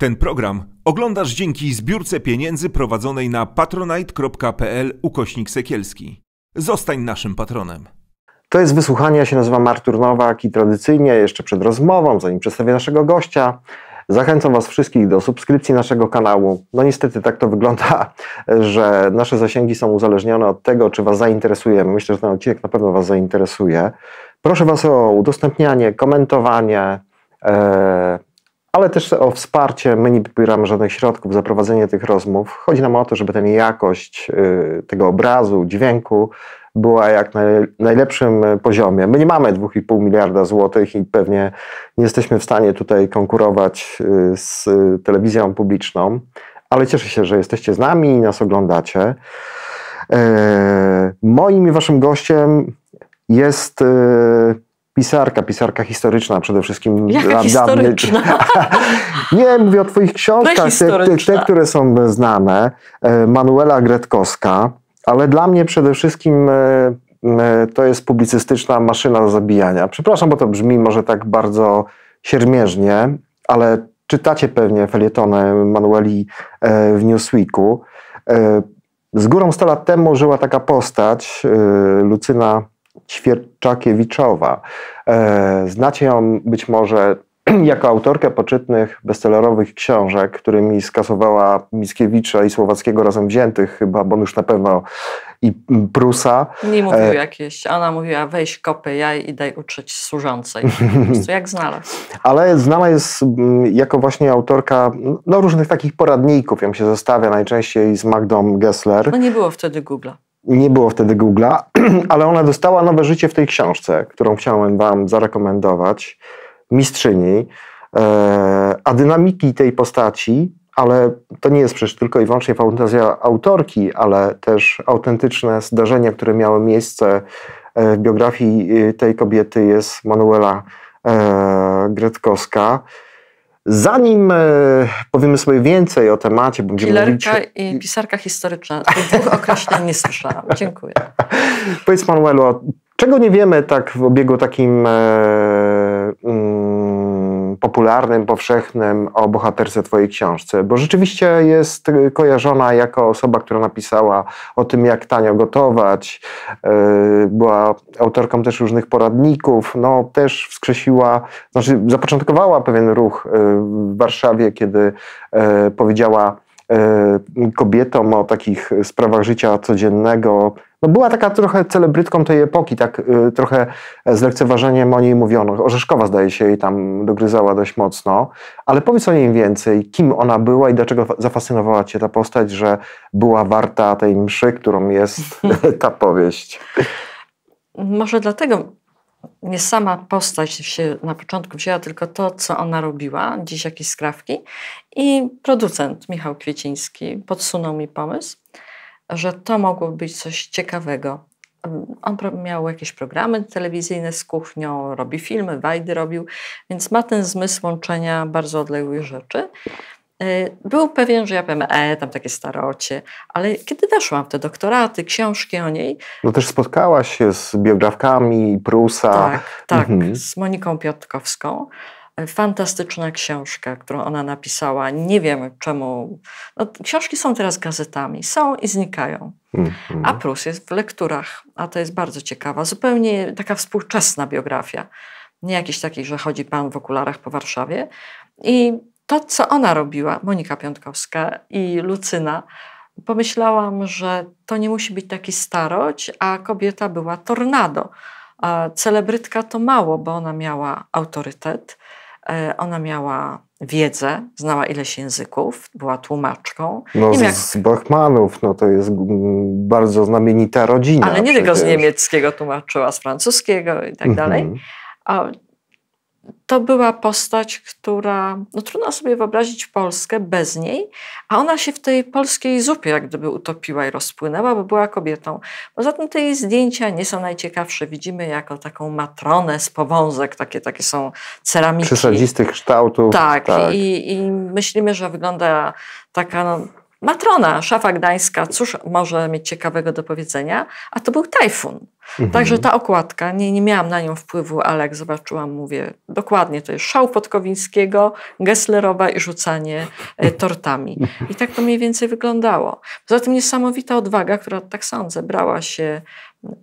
Ten program oglądasz dzięki zbiórce pieniędzy prowadzonej na patronite.pl ukośnik sekielski. Zostań naszym patronem. To jest wysłuchanie, ja się nazywam Artur Nowak i tradycyjnie jeszcze przed rozmową, zanim przedstawię naszego gościa, zachęcam Was wszystkich do subskrypcji naszego kanału. No niestety tak to wygląda, że nasze zasięgi są uzależnione od tego, czy Was zainteresujemy. Myślę, że ten odcinek na pewno Was zainteresuje. Proszę Was o udostępnianie, komentowanie, e, ale też o wsparcie. My nie pobieramy żadnych środków za prowadzenie tych rozmów. Chodzi nam o to, żeby ten jakość y, tego obrazu, dźwięku była jak na najlepszym poziomie. My nie mamy 2,5 miliarda złotych i pewnie nie jesteśmy w stanie tutaj konkurować y, z telewizją publiczną, ale cieszę się, że jesteście z nami i nas oglądacie. E, moim i waszym gościem jest y, pisarka, pisarka historyczna przede wszystkim. Jaka historyczna? nie, mówię o twoich książkach, te, te, te, które są znane. E, Manuela Gretkowska, ale dla mnie przede wszystkim e, e, to jest publicystyczna maszyna do zabijania. Przepraszam, bo to brzmi może tak bardzo siermierznie, ale czytacie pewnie felietony Manueli w Newsweeku. Z górą 100 lat temu żyła taka postać, Lucyna Ćwierczakiewiczowa. E, znacie ją być może jako autorkę poczytnych bestsellerowych książek, którymi skasowała Mickiewicza i Słowackiego razem wziętych chyba, bo już na pewno i Prusa. Nie mówił e... jakieś, ona mówiła weź kopy jaj i daj uczyć służącej. Po prostu jak znalazł. Ale znana jest jako właśnie autorka no, różnych takich poradników. Ją się zestawia najczęściej z Magdą Gessler. No nie było wtedy Google'a. Nie było wtedy Google'a, ale ona dostała nowe życie w tej książce, którą chciałem Wam zarekomendować. Mistrzyni. E, a dynamiki tej postaci, ale to nie jest przecież tylko i wyłącznie fantazja autorki, ale też autentyczne zdarzenia, które miały miejsce e, w biografii e, tej kobiety, jest Manuela Gretkowska. Zanim e, powiemy sobie więcej o temacie, będziemy Killerka mówić... i pisarka historyczna. Tych dwóch określeń nie słyszałam. Dziękuję. Powiedz Manuelo, czego nie wiemy tak w obiegu takim e, popularnym, powszechnym o bohaterce Twojej książce, bo rzeczywiście jest kojarzona jako osoba, która napisała o tym, jak tanio gotować, e, była autorką też różnych poradników, no też wskrzesiła, znaczy zapoczątkowała pewien ruch e, w Warszawie, kiedy e, powiedziała kobietom o takich sprawach życia codziennego, no była taka trochę celebrytką tej epoki, tak y, trochę z lekceważeniem o niej mówiono. Orzeszkowa zdaje się jej tam dogryzała dość mocno, ale powiedz o niej więcej, kim ona była i dlaczego zafascynowała cię ta postać, że była warta tej mszy, którą jest ta powieść. Może dlatego nie sama postać się na początku wzięła, tylko to, co ona robiła, dziś jakieś skrawki. I producent Michał Kwieciński podsunął mi pomysł że to mogło być coś ciekawego. On miał jakieś programy telewizyjne z kuchnią, robi filmy, wajdy robił, więc ma ten zmysł łączenia bardzo odległych rzeczy. E, był pewien, że ja powiem, e, tam takie starocie, ale kiedy weszłam w te doktoraty, książki o niej... No też spotkałaś się z biografkami Prusa. Tak, tak, mhm. z Moniką Piotkowską. Fantastyczna książka, którą ona napisała. Nie wiem czemu. No, książki są teraz gazetami, są i znikają. Mm -hmm. A Prus jest w lekturach, a to jest bardzo ciekawa, zupełnie taka współczesna biografia. Nie jakiś taki, że chodzi pan w okularach po Warszawie. I to, co ona robiła, Monika Piątkowska i Lucyna, pomyślałam, że to nie musi być taki starość, a kobieta była tornado. A celebrytka to mało, bo ona miała autorytet, ona miała wiedzę, znała ileś języków, była tłumaczką. No z, jak... z Bachmanów, no to jest bardzo znamienita rodzina. Ale nie przecież. tylko z niemieckiego tłumaczyła, z francuskiego i tak dalej. Mhm to była postać, która, no trudno sobie wyobrazić Polskę bez niej, a ona się w tej polskiej zupie jak gdyby utopiła i rozpłynęła, bo była kobietą. Poza tym te jej zdjęcia nie są najciekawsze. Widzimy jako taką matronę z powązek, takie, takie są ceramiki. Przesadzistych kształtów. Tak, tak. I, i myślimy, że wygląda taka no, Matrona, szafa gdańska, cóż może mieć ciekawego do powiedzenia, a to był tajfun. Mhm. Także ta okładka, nie, nie miałam na nią wpływu, ale jak zobaczyłam, mówię, dokładnie, to jest szał Podkowińskiego, Gesslerowa i rzucanie e, tortami. I tak to mniej więcej wyglądało. Poza tym niesamowita odwaga, która, tak sądzę, brała się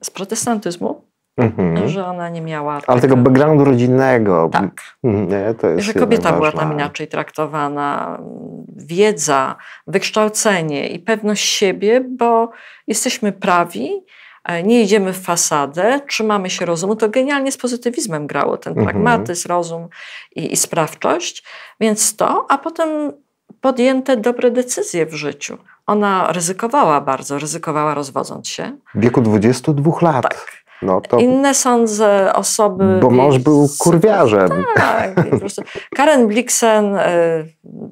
z protestantyzmu, Mhm. że ona nie miała. Ale tego, tego backgroundu rodzinnego. Tak. Mhm, nie, to jest że kobieta była tam inaczej traktowana. Wiedza, wykształcenie i pewność siebie, bo jesteśmy prawi, e, nie idziemy w fasadę, trzymamy się rozumu. To genialnie z pozytywizmem grało ten mhm. pragmatyzm, rozum i, i sprawczość. Więc to, a potem podjęte dobre decyzje w życiu. Ona ryzykowała bardzo, ryzykowała rozwodząc się. W wieku 22 lat. Tak. No to... Inne sądzę osoby. Bo mąż był kurwiarzem. Tak. Po prostu. Karen Blixen y,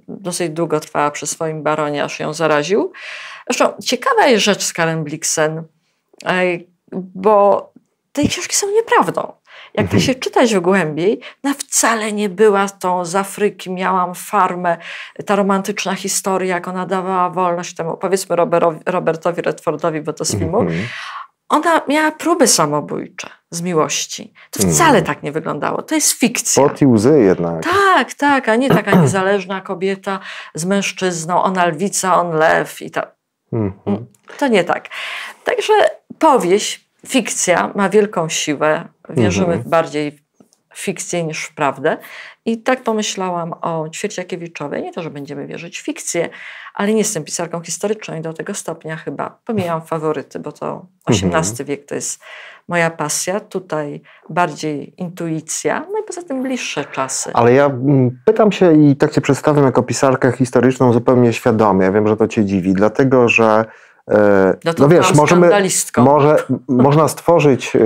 dosyć długo trwała przy swoim baronie, aż ją zaraził. Zresztą ciekawa jest rzecz z Karen Blixen, bo te książki są nieprawdą. Jak to mhm. się czytać w głębiej, ona wcale nie była tą z Afryki, miałam farmę, ta romantyczna historia, jak ona dawała wolność temu, powiedzmy Robertowi Redfordowi, bo to z filmu, mhm ona miała próby samobójcze z miłości. To hmm. wcale tak nie wyglądało. To jest fikcja. Pot i łzy jednak. Tak, tak, a nie taka niezależna kobieta z mężczyzną, ona lwica, on lew i tak. To nie tak. Także powieść, fikcja ma wielką siłę. Wierzymy hmm. bardziej w fikcję niż w prawdę. I tak pomyślałam o Ćwierciakiewiczowej. Nie to, że będziemy wierzyć w fikcję, ale nie jestem pisarką historyczną i do tego stopnia chyba pomijam faworyty, bo to XVIII mhm. wiek to jest moja pasja. Tutaj bardziej intuicja, no i poza tym bliższe czasy. Ale ja mm, pytam się i tak cię przedstawiam jako pisarkę historyczną zupełnie świadomie. Ja wiem, że to cię dziwi, dlatego że no, no wiesz, możemy, może, można stworzyć e,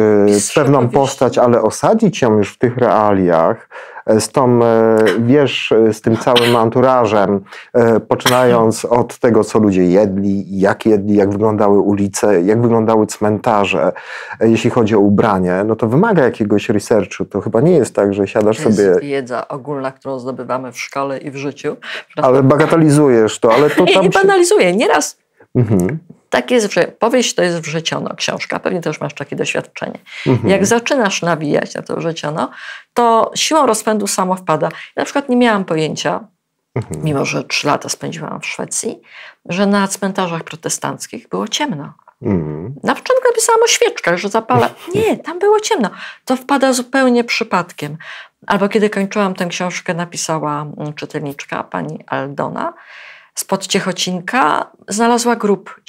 pewną postać, ale osadzić ją już w tych realiach, z tą, e, wiesz, z tym całym anturażem, e, poczynając od tego, co ludzie jedli, jak jedli, jak wyglądały ulice, jak wyglądały cmentarze, e, jeśli chodzi o ubranie, no to wymaga jakiegoś researchu. To chyba nie jest tak, że siadasz to sobie... jest wiedza ogólna, którą zdobywamy w szkole i w życiu. Ale bagatelizujesz to, ale to tam... Nie, nie banalizuję. Nieraz mhm. Tak jest, że powieść to jest wrzeciono, książka, pewnie też masz takie doświadczenie. Mhm. Jak zaczynasz nawijać na to wrzeciono, to siłą rozpędu samo wpada. Ja na przykład nie miałam pojęcia, mhm. mimo że trzy lata spędziłam w Szwecji, że na cmentarzach protestanckich było ciemno. Mhm. Na początku napisałam o świeczkach, że zapala. Nie, tam było ciemno. To wpada zupełnie przypadkiem. Albo kiedy kończyłam tę książkę, napisała czytelniczka, pani Aldona, spod Ciechocinka znalazła grób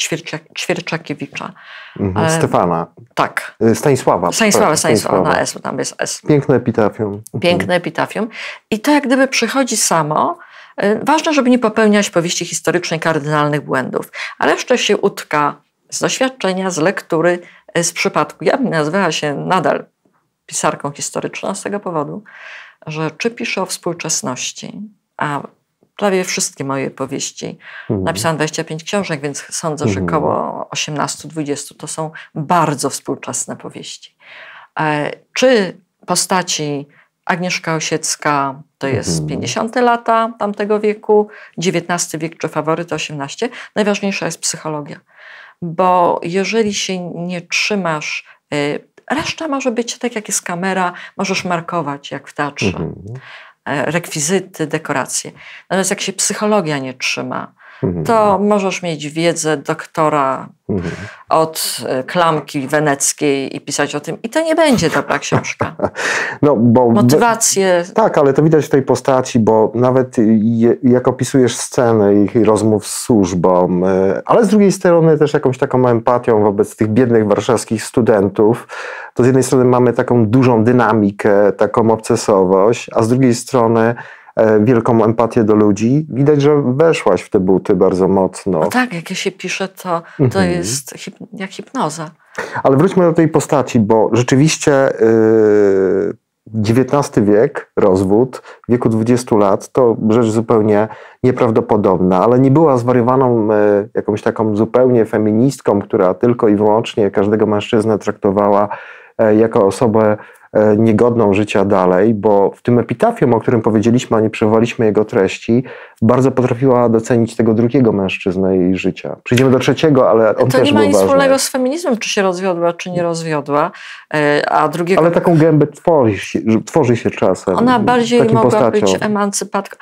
Ćwierczakiewicza. Mhm, e, Stefana. Tak. E, Stanisława. Stanisława, Stanisława, na S, tam jest S. Piękne epitafium. Mhm. Piękne epitafium. I to jak gdyby przychodzi samo. E, ważne, żeby nie popełniać powieści historycznej kardynalnych błędów, ale jeszcze się utka z doświadczenia, z lektury, z przypadku. Ja bym nazywała się nadal pisarką historyczną z tego powodu, że czy piszę o współczesności, a prawie wszystkie moje powieści. Mhm. Napisałam 25 książek, więc sądzę, że mhm. około 18-20 to są bardzo współczesne powieści. E, czy postaci Agnieszka Osiecka to jest mhm. 50 lata tamtego wieku, XIX wiek czy faworyt 18. Najważniejsza jest psychologia. Bo jeżeli się nie trzymasz, e, reszta może być tak jak jest kamera, możesz markować jak w teatrze. Mhm. Rekwizyty, dekoracje. Natomiast jak się psychologia nie trzyma. To możesz mieć wiedzę doktora mhm. od e, klamki weneckiej i pisać o tym. I to nie będzie dobra książka. No, bo, Motywacje. Tak, ale to widać w tej postaci, bo nawet jak opisujesz scenę ich rozmów z służbą, e, ale z drugiej strony też jakąś taką empatią wobec tych biednych warszawskich studentów, to z jednej strony mamy taką dużą dynamikę, taką obcesowość, a z drugiej strony wielką empatię do ludzi. Widać, że weszłaś w te buty bardzo mocno. No tak, jak ja się piszę, to, to mhm. jest hip, jak hipnoza. Ale wróćmy do tej postaci, bo rzeczywiście yy, XIX wiek, rozwód, w wieku 20 lat, to rzecz zupełnie nieprawdopodobna, ale nie była zwariowaną yy, jakąś taką zupełnie feministką, która tylko i wyłącznie każdego mężczyznę traktowała yy, jako osobę e, niegodną życia dalej, bo w tym epitafium, o którym powiedzieliśmy, a nie przywołaliśmy jego treści, bardzo potrafiła docenić tego drugiego mężczyznę jej życia. Przyjdziemy do trzeciego, ale on to też nie ma nic ważny. wspólnego z feminizmem, czy się rozwiodła, czy nie rozwiodła, e, a drugiego... Ale taką gębę tworzy się, tworzy się czasem. Ona bardziej mogła postacią. być emancypatką.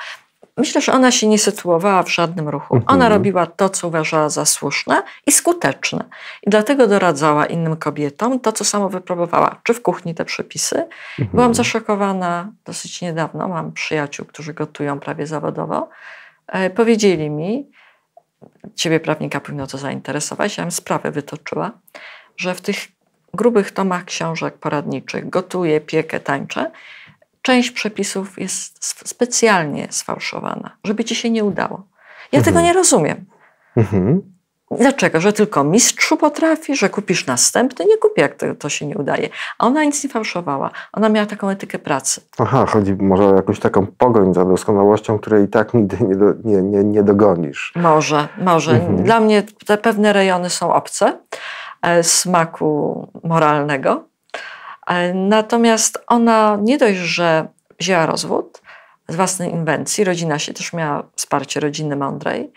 Myślę, że ona się nie sytuowała w żadnym ruchu. Mhm. Ona robiła to, co uważała za słuszne i skuteczne. I dlatego doradzała innym kobietom to, co samo wypróbowała. Czy w kuchni te przepisy. Mhm. Byłam zaszokowana dosyć niedawno. Mam przyjaciół, którzy gotują prawie zawodowo. E, Powiedzieli mi, ciebie prawnika powinno to zainteresować, ja bym sprawę wytoczyła, że w tych grubych tomach książek poradniczych gotuję, piekę, tańczę, część przepisów jest sp- specjalnie sfałszowana, żeby ci się nie udało. Ja tego nie rozumiem. Mhm. Dlaczego? Że tylko mistrzu potrafi, że kupisz następny? Nie kupię, jak to, to się nie udaje. A ona nic nie fałszowała. Ona miała taką etykę pracy. Aha, chodzi może o jakąś taką pogoń za doskonałością, której i tak nigdy nie, do, nie, nie, nie dogonisz. Może, może. Mhm. Dla mnie te pewne rejony są obce e, smaku moralnego. E, Natomiast ona nie dość, że wzięła rozwód z własnej inwencji, rodzina się też miała wsparcie rodziny mądrej,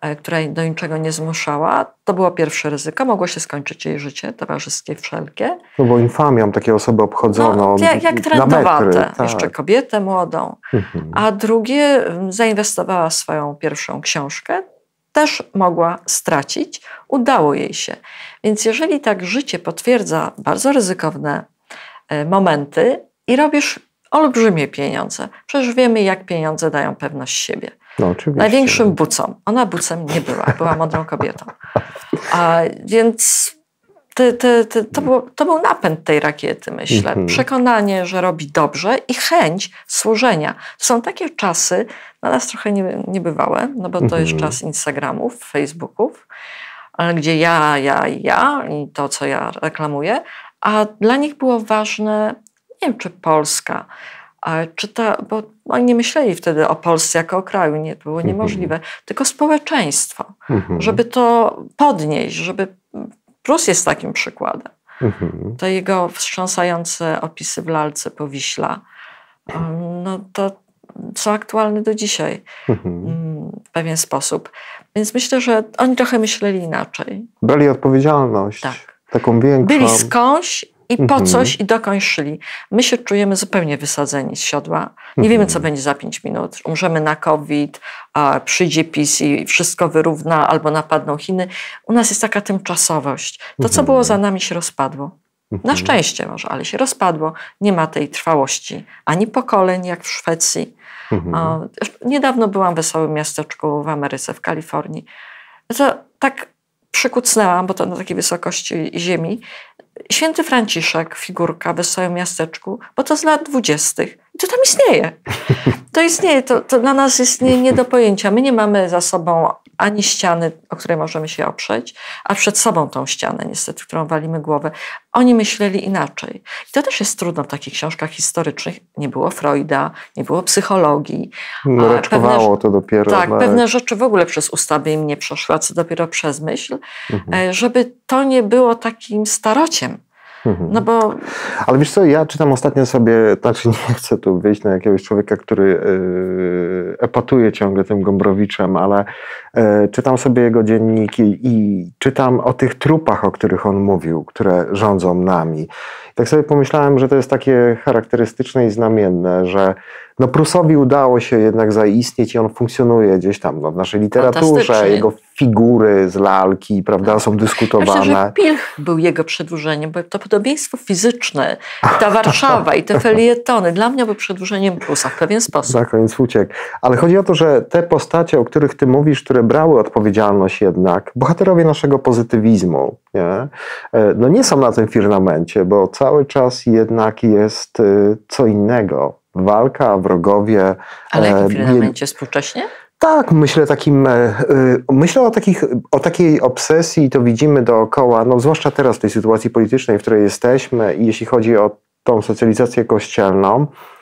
e, która jej do niczego nie zmuszała. To było pierwsze ryzyko. Mogło się skończyć jej życie towarzyskie wszelkie. No bo infamią takie osoby obchodzono No, jak, jak trendowate. Tak. Jeszcze kobietę młodą. Mhm. A drugie, mm, zainwestowała swoją pierwszą książkę, też mogła stracić, udało jej się. Więc jeżeli tak życie potwierdza bardzo ryzykowne momenty i robisz olbrzymie pieniądze, przecież wiemy, jak pieniądze dają pewność siebie. No. Największym bucom. Ona bucem nie była, była mądrą kobietą. A, więc te, te, te, to, było, to był napęd tej rakiety, myślę. Mhm. Przekonanie, że robi dobrze i chęć służenia. Są takie czasy, dla nas trochę nie, niebywałe, no bo to jest Mhm. czas Instagramów, Facebooków, gdzie ja, ja ja i to, co ja reklamuję, a dla nich było ważne, nie wiem, czy Polska, czy ta, bo oni nie myśleli wtedy o Polsce jako o kraju, nie, to było Mhm. niemożliwe, tylko społeczeństwo, Mhm. żeby to podnieść, żeby Prus jest takim przykładem. Mhm. Te jego wstrząsające opisy w lalce Powiśla, no to są aktualne do dzisiaj Mhm. mm, w pewien sposób. Więc myślę, że oni trochę myśleli inaczej. Brali odpowiedzialność. Tak. Taką większą. Byli skądś i po Mhm. coś i dokądś szli. My się czujemy zupełnie wysadzeni z siodła. Nie wiemy, co będzie za pięć minut. Umrzemy na COVID, przyjdzie PiS i wszystko wyrówna albo napadną Chiny. U nas jest taka tymczasowość. To, co Mhm. było za nami, się rozpadło. Na Mhm. szczęście może, ale się rozpadło. Nie ma tej trwałości ani pokoleń, jak w Szwecji. Mhm. Niedawno byłam w wesołym miasteczku w Ameryce, w Kalifornii. To tak przykucnęłam, bo to na takiej wysokości ziemi. Święty Franciszek, figurka w wesołym miasteczku, bo to z lat dwudziestych. To tam istnieje. To istnieje, to, to dla nas jest nie, nie do pojęcia. My nie mamy za sobą ani ściany, o której możemy się oprzeć, a przed sobą tą ścianę, niestety, w którą walimy głowę. Oni myśleli inaczej. I to też jest trudno w takich książkach historycznych. Nie było Freuda, nie było psychologii. No, raczkowało to dopiero. Tak, na- pewne rzeczy w ogóle przez ustawy im nie przeszły, a co dopiero przez myśl, Mhm. e, żeby to nie było takim starociem. Mhm. No bo Ale wiesz co, ja czytam ostatnio sobie, znaczy nie chcę tu wyjść na jakiegoś człowieka, który yy, epatuje ciągle tym Gombrowiczem, ale yy, czytam sobie jego dzienniki i czytam o tych trupach, o których on mówił, które rządzą nami. I tak sobie pomyślałem, że to jest takie charakterystyczne i znamienne, że no Prusowi udało się jednak zaistnieć i on funkcjonuje gdzieś tam no, w naszej literaturze, jego figury z lalki, prawda, są myślę, dyskutowane. że Pilch był jego przedłużeniem, bo to podobieństwo fizyczne, ta Warszawa i te felietony dla mnie były przedłużeniem Prusa w pewien sposób. Za koniec uciekł. Ale chodzi o to, że te postacie, o których ty mówisz, które brały odpowiedzialność jednak, bohaterowie naszego pozytywizmu, nie? E, no nie są na tym firmamencie, bo cały czas jednak jest y, co innego. Walka, wrogowie. Ale e, jakim filamencie współcześnie? tak, myślę takim, e, y, myślę o, takich, o takiej obsesji to widzimy dookoła, no zwłaszcza teraz w tej sytuacji politycznej, w której jesteśmy i jeśli chodzi o tą socjalizację kościelną, e,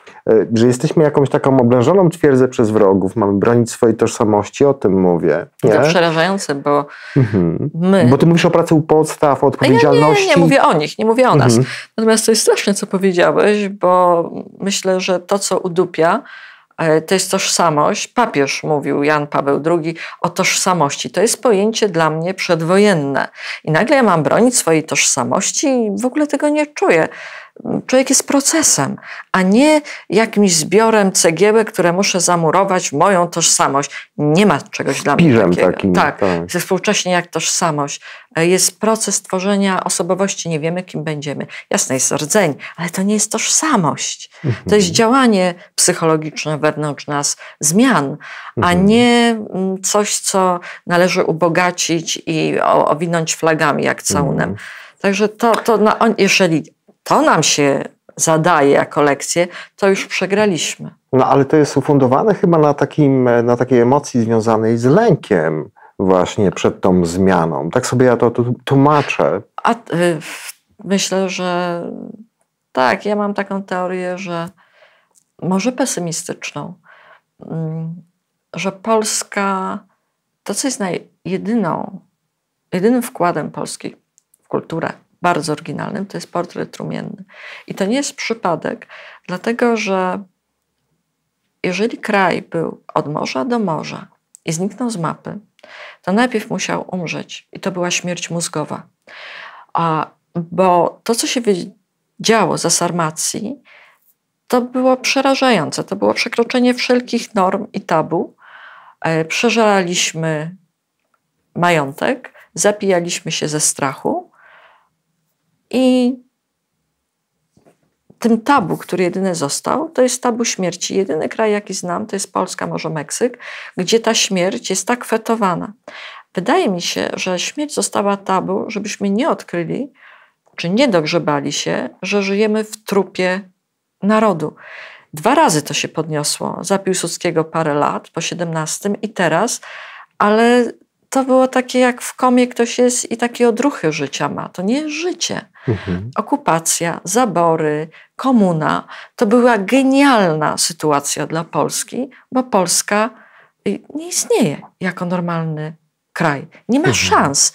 że jesteśmy jakąś taką oblężoną twierdzę przez wrogów, mamy bronić swojej tożsamości, o tym mówię. Nie? To przerażające, bo mhm. my... Bo ty mówisz o pracy u podstaw, o odpowiedzialności. Ja nie, nie, mówię o nich, nie mówię o nas. Mhm. Natomiast to jest straszne, co powiedziałeś, bo myślę, że to, co udupia, E, to jest tożsamość. Papież mówił, Jan Paweł II, o tożsamości. To jest pojęcie dla mnie przedwojenne. I nagle ja mam bronić swojej tożsamości i w ogóle tego nie czuję. Człowiek jest procesem, a nie jakimś zbiorem cegiełek, które muszę zamurować w moją tożsamość. Nie ma czegoś dla mnie takiego. Takim, tak, tak. współcześnie jak tożsamość. E, jest proces tworzenia osobowości, nie wiemy kim będziemy. Jasne jest rdzeń, ale to nie jest tożsamość. To jest mhm. działanie psychologiczne wewnątrz nas, zmian, a mhm. nie mm, coś, co należy ubogacić i owinąć flagami jak całunem. Mhm. Także to, to no, jeżeli to nam się zadaje jako lekcję, to już przegraliśmy. No ale to jest ufundowane chyba na, takim, na takiej emocji związanej z lękiem właśnie przed tą zmianą. Tak sobie ja to tłumaczę. A, y, myślę, że tak, ja mam taką teorię, że może pesymistyczną, mm, że Polska to, co jest jedyną, jedynym wkładem Polski w kulturę, bardzo oryginalnym, to jest portret trumienny. I to nie jest przypadek, dlatego że jeżeli kraj był od morza do morza i zniknął z mapy, to najpierw musiał umrzeć i to była śmierć mózgowa. A, bo to, co się działo za Sarmacji, to było przerażające. To było przekroczenie wszelkich norm i tabu. E, przeżalaliśmy majątek, zapijaliśmy się ze strachu, i tym tabu, który jedyny został, to jest tabu śmierci. Jedyny kraj, jaki znam, to jest Polska, może Meksyk, gdzie ta śmierć jest tak fetowana. Wydaje mi się, że śmierć została tabu, żebyśmy nie odkryli, czy nie dogrzebali się, że żyjemy w trupie narodu. Dwa razy to się podniosło. Za Piłsudskiego parę lat, po 17 i teraz, ale to było takie jak w komie ktoś jest i takie odruchy życia ma. To nie jest życie. Mhm. Okupacja, zabory, komuna to była genialna sytuacja dla Polski, bo Polska y, nie istnieje jako normalny kraj. Nie ma mhm. szans.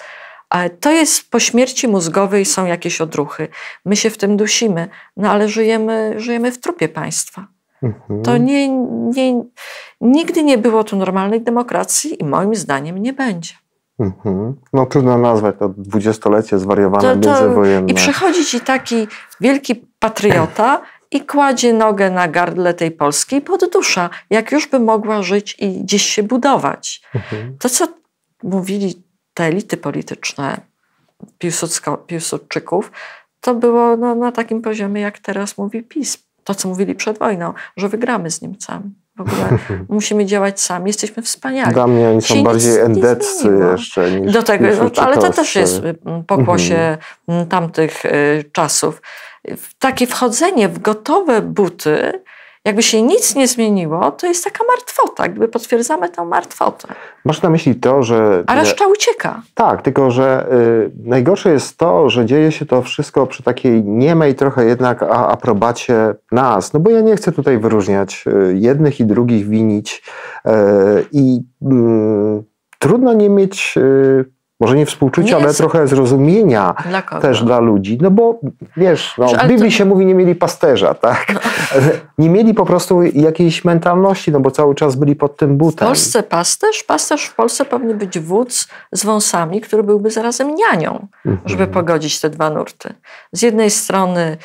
To jest po śmierci mózgowej są jakieś odruchy. My się w tym dusimy, no ale żyjemy, żyjemy w trupie państwa. Mhm. To nie, nie, nigdy nie było tu normalnej demokracji i moim zdaniem nie będzie. Mhm. No trudno nazwać to dwudziestolecie zwariowane to, to, międzywojenne. I przychodzi ci taki wielki patriota i kładzie nogę na gardle tej Polski i poddusza, jak już by mogła żyć i gdzieś się budować. Mhm. To, co mówili te elity polityczne Piłsudczyków, to było no, na takim poziomie, jak teraz mówi PiS to, co mówili przed wojną, że wygramy z Niemcami. W ogóle musimy działać sami, jesteśmy wspaniali. Dla mnie oni są bardziej endeccy jeszcze niż Do tego, niż no, ale to też jest mm, pokłosie mhm. Tamtych y, czasów. Takie wchodzenie w gotowe buty, jakby się nic nie zmieniło, to jest taka martwota, gdyby potwierdzamy tę martwotę. Masz na myśli to, że... A reszta ucieka. Tak, tylko że y, najgorsze jest to, że dzieje się to wszystko przy takiej niemej trochę jednak aprobacie nas. No bo ja nie chcę tutaj wyróżniać y, jednych i drugich, winić y, i y, trudno nie mieć y, może nie współczucia, nie ale trochę zrozumienia dla też dla ludzi. No bo wiesz, no, w Biblii to... się mówi, nie mieli pasterza, tak? No. Nie mieli po prostu jakiejś mentalności, no bo cały czas byli pod tym butem. W Polsce pasterz? Pasterz w Polsce powinien być wódz z wąsami, który byłby zarazem nianią, mhm. żeby pogodzić te dwa nurty. Z jednej strony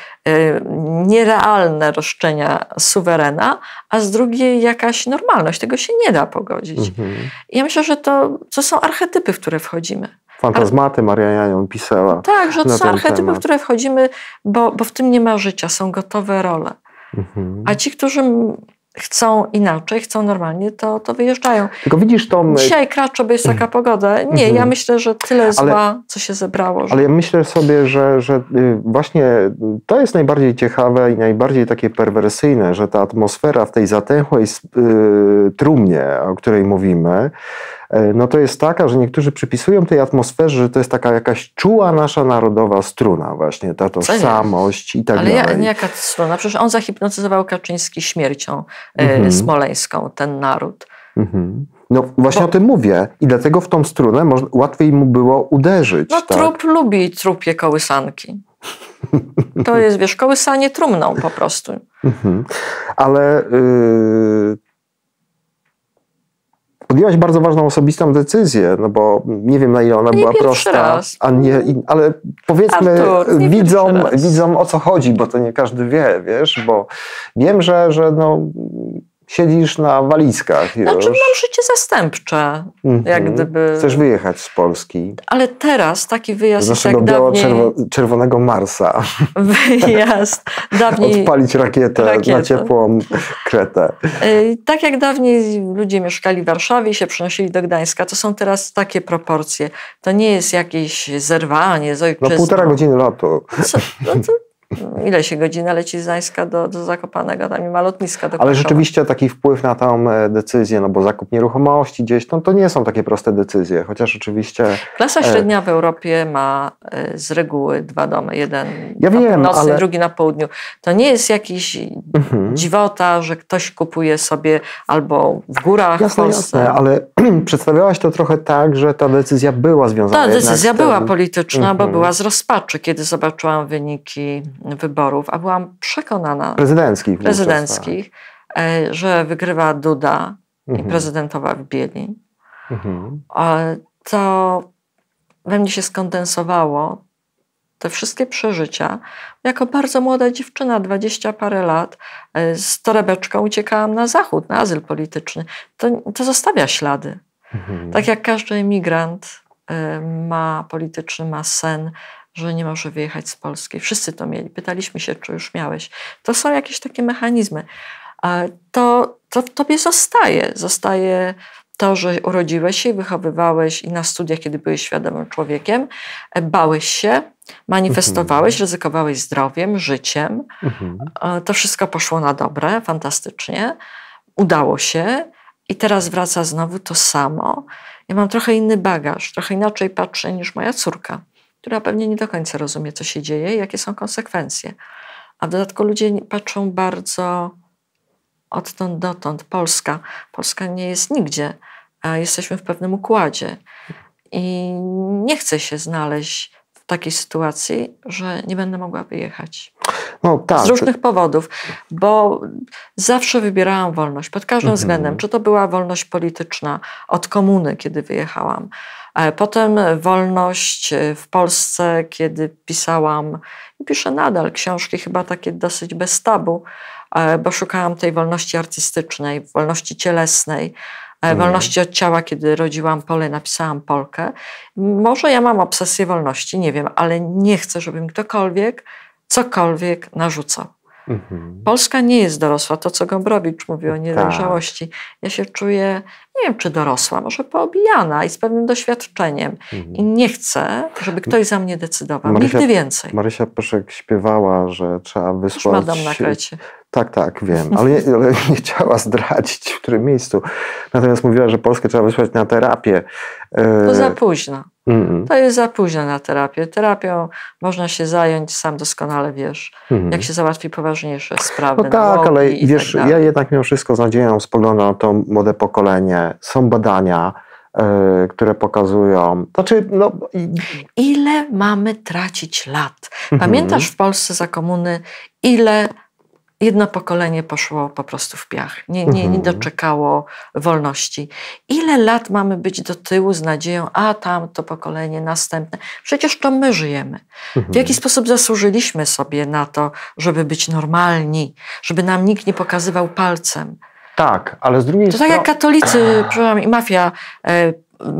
nierealne roszczenia suwerena, a z drugiej jakaś normalność. Tego się nie da pogodzić. Mhm. Ja myślę, że to, to są archetypy, w które wchodzimy. Fantazmaty Maria Janion pisała. Tak, że to są archetypy, w które wchodzimy, bo, bo w tym nie ma życia, są gotowe role. Mhm. A ci, którzy chcą inaczej, chcą normalnie, to, to wyjeżdżają. Tylko widzisz to... Dzisiaj kraczo, bo jest taka mhm. pogoda. Nie, ja mhm. myślę, że tyle zła, ale, co się zebrało. Że... Ale ja myślę sobie, że, że y, właśnie to jest najbardziej ciekawe i najbardziej takie perwersyjne, że ta atmosfera w tej zatęchłej yy, trumnie, o której mówimy, e, no to jest taka, że niektórzy przypisują tej atmosferze, że to jest taka jakaś czuła nasza narodowa struna właśnie, ta tożsamość i tak Ale dalej. Ale jaka struna? Przecież on zahipnotyzował Kaczyński śmiercią e, mhm. smoleńską, ten naród. Mhm. No właśnie Bo... o tym mówię i dlatego w tą strunę łatwiej mu było uderzyć. No tak? trup lubi trupie kołysanki. To jest, wiesz, kołysanie trumną po prostu. Mhm. Ale yy, podjęłaś bardzo ważną osobistą decyzję, no bo nie wiem na ile ona nie była prosta, raz. a nie, ale powiedzmy Artur, widzom, widzom o co chodzi, bo to nie każdy wie, wiesz, bo wiem, że, że no, siedzisz na walizkach już. Znaczy mam życie zastępcze, mm -hmm. jak gdyby... Chcesz wyjechać z Polski. Ale teraz taki wyjazd z naszego biało-czerwonego Marsa. Wyjazd. Dawniej... Odpalić rakietę, rakietę, na ciepłą Kretę. Y, tak jak dawniej ludzie mieszkali w Warszawie i się przenosili do Gdańska, to są teraz takie proporcje. To nie jest jakieś zerwanie z ojczyzną. No półtora godziny lotu. Co? No to ile się godzina leci z Gdańska do, do Zakopanego, tam nie ma lotniska Ale rzeczywiście taki wpływ na tą e, decyzję, no bo zakup nieruchomości gdzieś, no to nie są takie proste decyzje, chociaż oczywiście... Klasa e, średnia w Europie ma e, z reguły dwa domy, jeden ja na wiem, północy, ale... drugi na południu. To nie jest jakiś mhm. dziwota, że ktoś kupuje sobie albo w górach jasne, w. Jasne, ale przedstawiałaś to trochę tak, że ta decyzja była związana Ta decyzja była polityczna, mhm. bo była z rozpaczy, kiedy zobaczyłam wyniki wyborów, a byłam przekonana prezydenckich, prezydenckich e, że wygrywa Duda mhm. i prezydentowa w Bieli. Mhm. To we mnie się skondensowało te wszystkie przeżycia. Jako bardzo młoda dziewczyna, dwadzieścia parę lat, e, z torebeczką uciekałam na zachód, na azyl polityczny. To, to zostawia ślady. Mhm. Tak jak każdy emigrant e, ma polityczny, ma sen, że nie może wyjechać z Polski. Wszyscy to mieli. Pytaliśmy się, czy już miałeś. To są jakieś takie mechanizmy. To, to w tobie zostaje. Zostaje to, że urodziłeś się i wychowywałeś i na studiach, kiedy byłeś świadomym człowiekiem, e, bałeś się, manifestowałeś, mhm. ryzykowałeś zdrowiem, życiem. Mhm. E, to wszystko poszło na dobre, fantastycznie. Udało się i teraz wraca znowu to samo. Ja mam trochę inny bagaż, trochę inaczej patrzę niż moja córka która pewnie nie do końca rozumie, co się dzieje i jakie są konsekwencje. A w dodatku ludzie patrzą bardzo odtąd dotąd. Polska. Polska nie jest nigdzie, jesteśmy w pewnym układzie. I nie chcę się znaleźć w takiej sytuacji, że nie będę mogła wyjechać. No, tak. Z różnych powodów, bo zawsze wybierałam wolność pod każdym mhm. względem. Czy to była wolność polityczna od komuny, kiedy wyjechałam, Potem wolność w Polsce, kiedy pisałam i piszę nadal książki, chyba takie dosyć bez tabu, e, bo szukałam tej wolności artystycznej, wolności cielesnej, mm. wolności od ciała, kiedy rodziłam Polę, napisałam Polkę. Może ja mam obsesję wolności, nie wiem, ale nie chcę, żeby mi ktokolwiek cokolwiek narzucał. Mhm. Polska nie jest dorosła. To, co Gombrowicz mówi o tak. niedojrzałości. Tak. Ja się czuję, nie wiem, czy dorosła, może poobijana i z pewnym doświadczeniem. Mhm. I nie chcę, żeby ktoś za mnie decydował. Marysia, Nigdy więcej. Marysia Pyszek śpiewała, że trzeba wysłać... Już na krecie. Tak, tak, wiem, ale nie, ale nie chciała zdradzić, w którym miejscu. Natomiast mówiła, że Polskę trzeba wysłać na terapię. To za późno. Mm. To jest za późno na terapię. Terapią można się zająć, sam doskonale wiesz, mm. jak się załatwi poważniejsze sprawy. No tak, ale wiesz, tak ja jednak mimo wszystko z nadzieją spoglądam na to młode pokolenie. Są badania, yy, które pokazują. Znaczy, no... Ile mamy tracić lat? Mhm. Pamiętasz w Polsce za komuny, ile jedno pokolenie poszło po prostu w piach, nie, nie, nie mhm. doczekało wolności. Ile lat mamy być do tyłu z nadzieją, a tam to pokolenie następne? Przecież to my żyjemy. W jaki mhm. sposób zasłużyliśmy sobie na to, żeby być normalni, żeby nam nikt nie pokazywał palcem? Tak, ale z drugiej strony. To tak jak katolicy, przepraszam, i mafia e,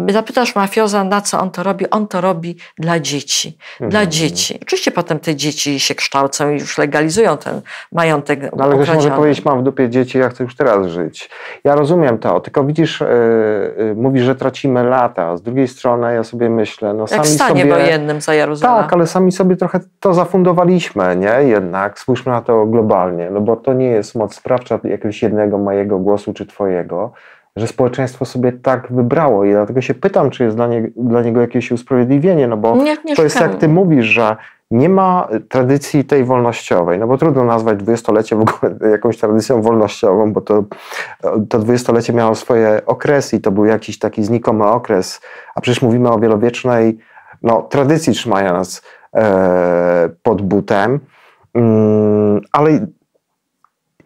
zapytasz mafioza, na co on to robi, on to robi dla dzieci. Dla mhm. dzieci. Oczywiście potem te dzieci się kształcą i już legalizują ten majątek no, Ale ktoś może powiedzieć, mam w dupie dzieci, ja chcę już teraz żyć. Ja rozumiem to, tylko widzisz, yy, yy, mówisz, że tracimy lata. Z drugiej strony ja sobie myślę, no Jak sami w stanie sobie... wojennym za Jeruzalemem. Tak, ale sami sobie trochę to zafundowaliśmy, nie? Jednak spójrzmy na to globalnie, no bo to nie jest moc sprawcza jakiegoś jednego mojego głosu czy twojego, że społeczeństwo sobie tak wybrało i dlatego się pytam, czy jest dla, nie, dla niego jakieś usprawiedliwienie, no bo Nie, nie to jest jak ty mówisz, że nie ma tradycji tej wolnościowej, no bo trudno nazwać dwudziestolecie w ogóle jakąś tradycją wolnościową, bo to, to dwudziestolecie miało swoje okresy i to był jakiś taki znikomy okres, a przecież mówimy o wielowiecznej no, tradycji trzymania nas e, pod butem, mm, ale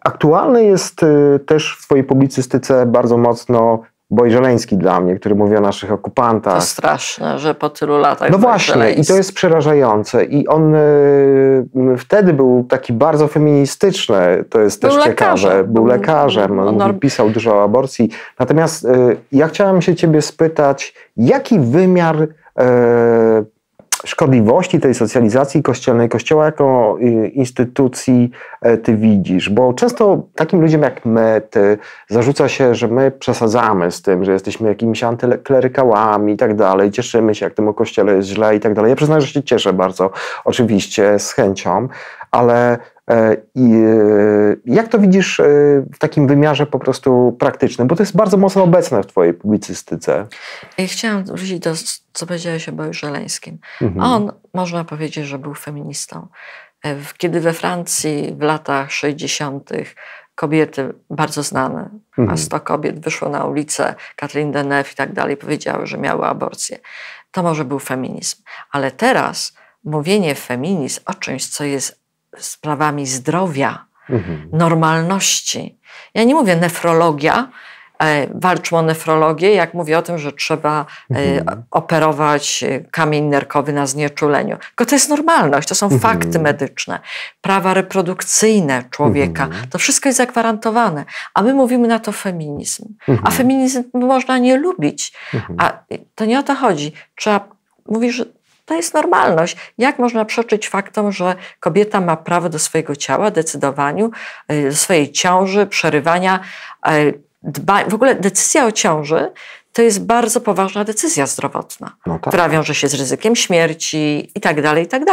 aktualny jest y, też w twojej publicystyce bardzo mocno Boj Żeleński dla mnie, który mówi o naszych okupantach. To straszne, że po tylu latach. No właśnie, i to jest przerażające. I on y, wtedy był taki bardzo feministyczny, to jest był też lekarzem. ciekawe. Był lekarzem, on, on pisał dużo o aborcji. Natomiast y, ja chciałem się ciebie spytać, jaki wymiar y, szkodliwości tej socjalizacji kościelnej, kościoła jako y, instytucji e, ty widzisz? Bo często takim ludziom jak my, ty, zarzuca się, że my przesadzamy z tym, że jesteśmy jakimiś antyklerykałami i tak dalej, cieszymy się, jak temu kościele jest źle i tak dalej. Ja przyznaję, że się cieszę bardzo, oczywiście, z chęcią, ale i e, jak to widzisz e, w takim wymiarze po prostu praktycznym? Bo to jest bardzo mocno obecne w Twojej publicystyce. Ja chciałam wrócić do, co powiedziałeś o Boju Żeleńskim. Mhm. On, można powiedzieć, że był feministą. Kiedy we Francji w latach 60. kobiety bardzo znane, mhm. a 100 kobiet wyszło na ulicę, Catherine Deneuve i tak dalej, powiedziały, że miały aborcję. To może był feminizm. Ale teraz mówienie feminizm o czymś, co jest sprawami zdrowia, mhm. normalności. Ja nie mówię nefrologia, e, walczmy o nefrologię, jak mówię o tym, że trzeba e, mhm. operować e, kamień nerkowy na znieczuleniu. Tylko to jest normalność, to są mhm. fakty medyczne, prawa reprodukcyjne człowieka, mhm. to wszystko jest zagwarantowane. A my mówimy na to feminizm. A mhm. feminizm można nie lubić. Mhm. A to nie o to chodzi. Trzeba, mówisz, to jest normalność. Jak można przeczyć faktom, że kobieta ma prawo do swojego ciała, decydowaniu, y, do swojej ciąży, przerywania, y, dba... w ogóle decyzja o ciąży to jest bardzo poważna decyzja zdrowotna, no tak. która wiąże się z ryzykiem śmierci i tak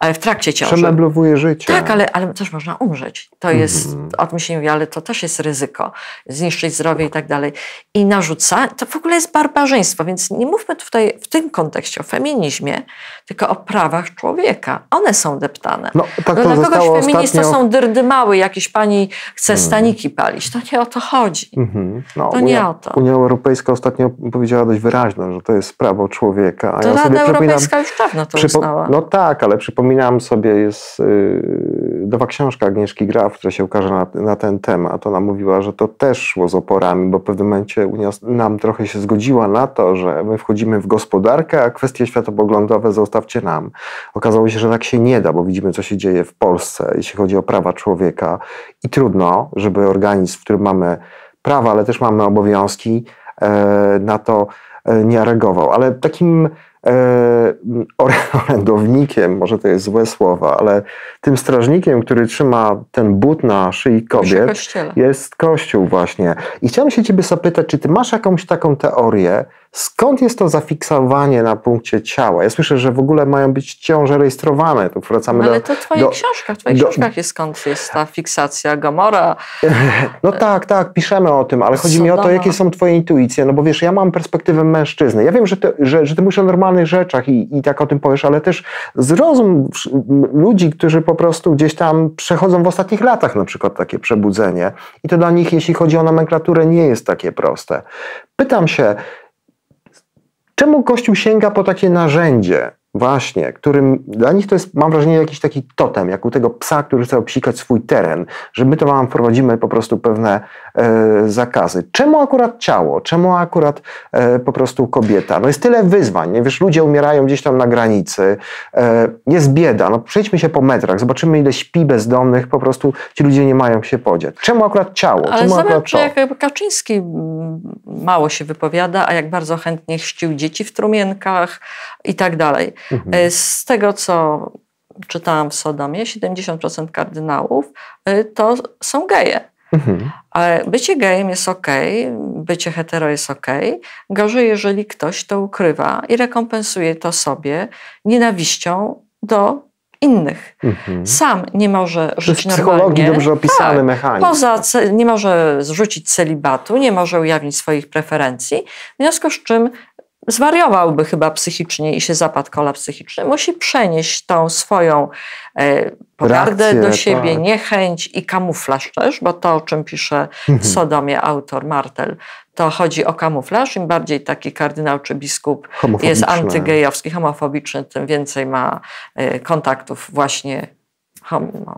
w trakcie ciąży. Przemeblowuje życie. Tak, ale, ale też można umrzeć. To jest, mm. o tym się nie mówi, ale to też jest ryzyko. Zniszczyć zdrowie i tak dalej. I narzuca, to w ogóle jest barbarzyństwo, więc nie mówmy tutaj w tym kontekście o feminizmie, tylko o prawach człowieka. One są deptane. No, tak to Dla kogoś feminista ostatnio... są dyrdymały, jakieś pani chce mm. staniki palić. To nie o to chodzi. Mm -hmm. no, to Unia, nie o to. Unia Europejska ostatnio powiedziała dość wyraźnie, że to jest prawo człowieka. A to ja Rada Europejska już dawno to uznała. No tak, ale przypominam przypominam sobie, jest y, nowa książka Agnieszki Graf, która się ukaże na, na, ten temat. Ona mówiła, że to też szło z oporami, bo w pewnym momencie Unia nam trochę się zgodziła na to, że my wchodzimy w gospodarkę, a kwestie światopoglądowe zostawcie nam. Okazało się, że tak się nie da, bo widzimy, co się dzieje w Polsce, jeśli chodzi o prawa człowieka i trudno, żeby organizm, w którym mamy prawa, ale też mamy obowiązki, e, na to e, nie reagował. Ale takim orędownikiem, może to jest złe słowo, ale tym strażnikiem, który trzyma ten but na szyi kobiet, jest Kościół właśnie. I chciałem się ciebie zapytać, czy ty masz jakąś taką teorię, Skąd jest to zafiksowanie na punkcie ciała? Ja słyszę, że w ogóle mają być ciąże rejestrowane. Tu wracamy no, ale do, to w twoich do, książkach, w twoich do, książkach jest skąd jest ta fiksacja Gomora. No tak, tak, piszemy o tym, ale chodzi Sodoma. mi o to, jakie są twoje intuicje. No bo wiesz, ja mam perspektywę mężczyzny. Ja wiem, że ty, że, że ty mówisz o normalnych rzeczach i, i tak o tym powiesz, ale też zrozum ludzi, którzy po prostu gdzieś tam przechodzą w ostatnich latach na przykład takie przebudzenie. I to dla nich, jeśli chodzi o nomenklaturę, nie jest takie proste. Pytam się, Czemu Kościół sięga po takie narzędzie, Właśnie, którym dla nich to jest, mam wrażenie, jakiś taki totem, jak u tego psa, który chce obsikać swój teren, że my to wam wprowadzimy po prostu pewne zakazy. Czemu akurat ciało? Czemu akurat e, po prostu kobieta? No jest tyle wyzwań, nie? wiesz, ludzie umierają gdzieś tam na granicy, e, jest bieda, no przejdźmy się po metrach, zobaczymy ile śpi bezdomnych, po prostu ci ludzie nie mają się podziać. Czemu akurat ciało? Ale Czemu akurat to? jak Kaczyński mało się wypowiada, a jak bardzo chętnie chrzcił dzieci w trumienkach i tak dalej. Mhm. E, z tego, co czytałam w Sodomie, 70% kardynałów e, to są geje. Mhm. Bycie gejem jest ok, bycie hetero jest ok. Gorzej, jeżeli ktoś to ukrywa i rekompensuje to sobie nienawiścią do innych. Mhm. Sam nie może żyć normalnie. psychologii dobrze opisany tak, mechanizm. Poza, nie może zrzucić celibatu, nie może ujawnić swoich preferencji, w związku z czym zwariowałby chyba psychicznie i się zapadł kolaps psychiczny. Musi przenieść tą swoją e, pogardę Reakcję, do siebie, tak. niechęć i kamuflaż też, bo to, o czym pisze w mhm. Sodomie autor Martel, to chodzi o kamuflaż. Im bardziej taki kardynał czy biskup jest antygejowski, homofobiczny, tym więcej ma e, kontaktów właśnie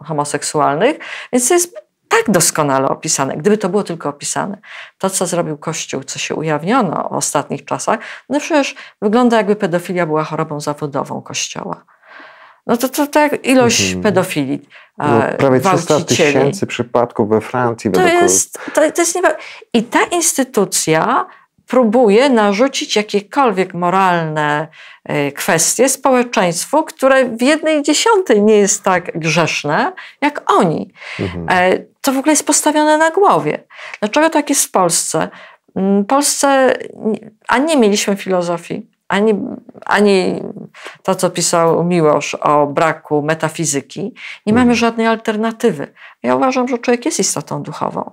homoseksualnych. Więc to jest tak doskonale opisane. Gdyby to było tylko opisane, to co zrobił Kościół, co się ujawniono w ostatnich czasach, no przecież wygląda jakby pedofilia była chorobą zawodową Kościoła. No to, to tak ilość mhm. pedofilii. No, e, prawie 300 tysięcy przypadków we Francji. To jest, to, to jest nie... I ta instytucja próbuje narzucić jakiekolwiek moralne e, kwestie społeczeństwu, które w jednej dziesiątej nie jest tak grzeszne jak oni. Mhm. E, to w ogóle jest postawione na głowie. Dlaczego tak jest w Polsce? Mm, w Polsce ani nie mieliśmy filozofii, ani, ani to, co pisał Miłosz o braku metafizyki. Nie mamy mhm. żadnej alternatywy. Ja uważam, że człowiek jest istotą duchową.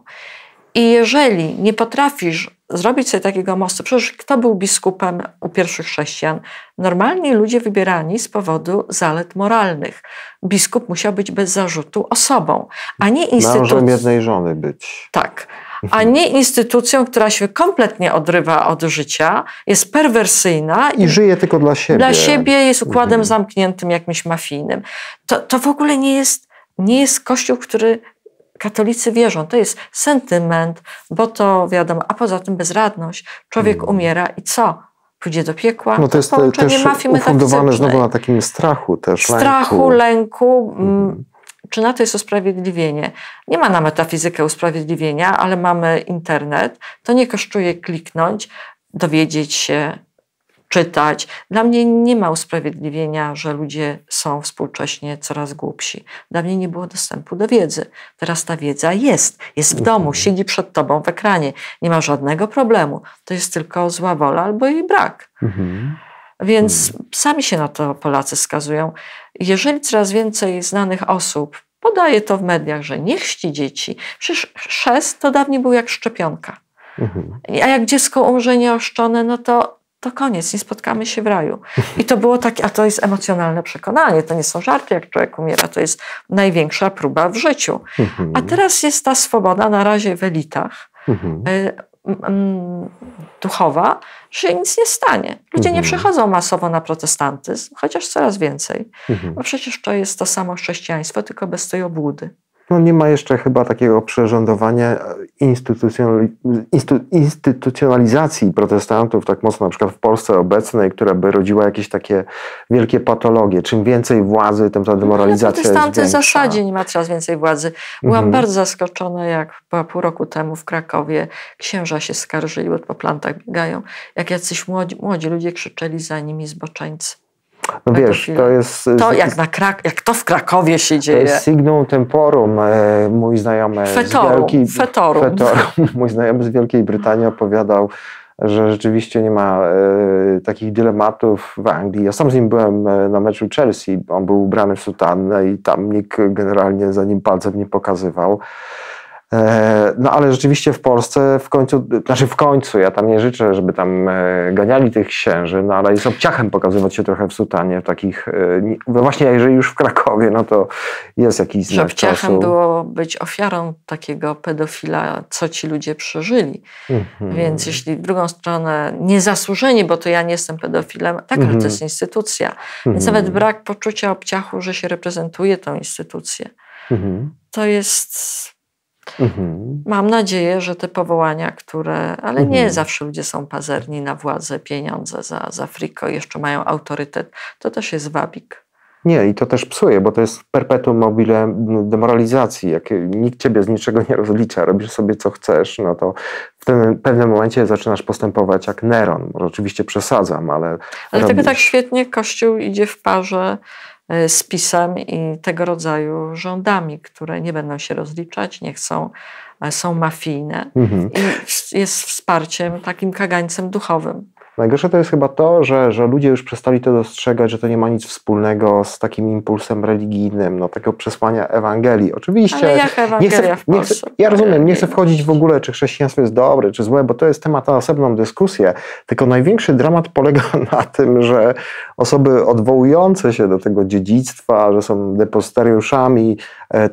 I jeżeli nie potrafisz zrobić sobie takiego mostu, przecież kto był biskupem u pierwszych chrześcijan? Normalni ludzie wybierani z powodu zalet moralnych. Biskup musiał być bez zarzutu osobą, a nie instytucją. Mężem jednej żony być. Tak. A nie instytucją, która się kompletnie odrywa od życia, jest perwersyjna. I, i żyje tylko dla siebie. Dla siebie jest układem mhm. zamkniętym, jakimś mafijnym. To, to w ogóle nie jest, nie jest kościół, który katolicy wierzą. To jest sentyment, bo to wiadomo, a poza tym bezradność. Człowiek hmm. umiera i co? Pójdzie do piekła. No to jest też ufundowane znowu na takim strachu też, Strachu, lęku. lęku hmm. Czy na to jest usprawiedliwienie? Nie ma na metafizykę usprawiedliwienia, ale mamy internet. To nie kosztuje kliknąć, dowiedzieć się, czytać. Dla mnie nie ma usprawiedliwienia, że ludzie są współcześnie coraz głupsi. Dla mnie nie było dostępu do wiedzy. Teraz ta wiedza jest. Jest w domu, siedzi przed tobą w ekranie. Nie ma żadnego problemu. To jest tylko zła wola albo jej brak. Mhm. Więc sami się na to Polacy skazują. Jeżeli coraz więcej znanych osób podaje to w mediach, że nie chrzci dzieci, przecież chrzest to dawniej był jak szczepionka. Mhm. A jak dziecko umrze nieoszczone, no to to koniec, nie spotkamy się w raju. I to było takie, a to jest emocjonalne przekonanie, to nie są żarty, jak człowiek umiera, to jest największa próba w życiu. Mhm. A teraz jest ta swoboda na razie w elitach mhm. y, duchowa, że nic nie stanie. Ludzie nie przechodzą masowo na protestantyzm, chociaż coraz więcej. Bo przecież to jest to samo chrześcijaństwo, tylko bez tej obłudy. No nie ma jeszcze chyba takiego przerządowania instytucjonalizacji protestantów tak mocno na przykład w Polsce obecnej, która by rodziła jakieś takie wielkie patologie. Czym więcej władzy, tym ta demoralizacja no, protestanty jest większa. w zasadzie nie ma coraz więcej władzy. Byłam mhm. bardzo zaskoczona, jak pół roku temu w Krakowie księża się skarżyli, bo po plantach biegają, jak jacyś młodzi, młodzi ludzie krzyczeli za nimi zboczeńcy. No wiesz, to jest... To jak, na Krak jak to w Krakowie się dzieje. To jest signum temporum. E, mój znajomy fetorum, z Wielkiej... Fetorum. fetorum. Mój znajomy z Wielkiej Brytanii opowiadał, że rzeczywiście nie ma e, takich dylematów w Anglii. Ja sam z nim byłem e, na meczu Chelsea. On był ubrany w sutannę i tam nikt generalnie za nim palcem nie pokazywał. E, no ale rzeczywiście w Polsce w końcu, znaczy w końcu, ja tam nie życzę, żeby tam e, ganiali tych księży, no ale jest obciachem pokazywać się trochę w sutanie, w takich, e, no właśnie jeżeli już w Krakowie, no to jest jakiś znak obciachem czasu. było być ofiarą takiego pedofila, co ci ludzie przeżyli. Mhm. Więc jeśli w drugą stronę niezasłużenie, bo to ja nie jestem pedofilem, tak, mhm. ale to jest instytucja. Więc mhm. nawet brak poczucia obciachu, że się reprezentuje tą instytucję. Mhm. To jest Mhm. Mam nadzieję, że te powołania, które, ale nie mhm. zawsze ludzie są pazerni na władzę, pieniądze za, za friko, jeszcze mają autorytet, to też jest wabik. Nie, i to też psuje, bo to jest perpetuum mobile demoralizacji. Jak nikt ciebie z niczego nie rozlicza, robisz sobie co chcesz, no to w tym pewnym momencie zaczynasz postępować jak Neron. Może oczywiście przesadzam, ale. Ale robisz... tego tak świetnie Kościół idzie w parze E, z pisem i tego rodzaju rządami, które nie będą się rozliczać, nie chcą, są mafijne mhm. i jest wsparciem, takim kagańcem duchowym. Najgorsze to jest chyba to, że, że ludzie już przestali to dostrzegać, że to nie ma nic wspólnego z takim impulsem religijnym, no takiego przesłania Ewangelii. Oczywiście. Ale jak Ewangelia nie chcę, nie chcę, Ja rozumiem, nie chcę wchodzić w ogóle, czy chrześcijaństwo jest dobre, czy złe, bo to jest temat na osobną dyskusję. Tylko największy dramat polega na tym, że osoby odwołujące się do tego dziedzictwa, że są depozytariuszami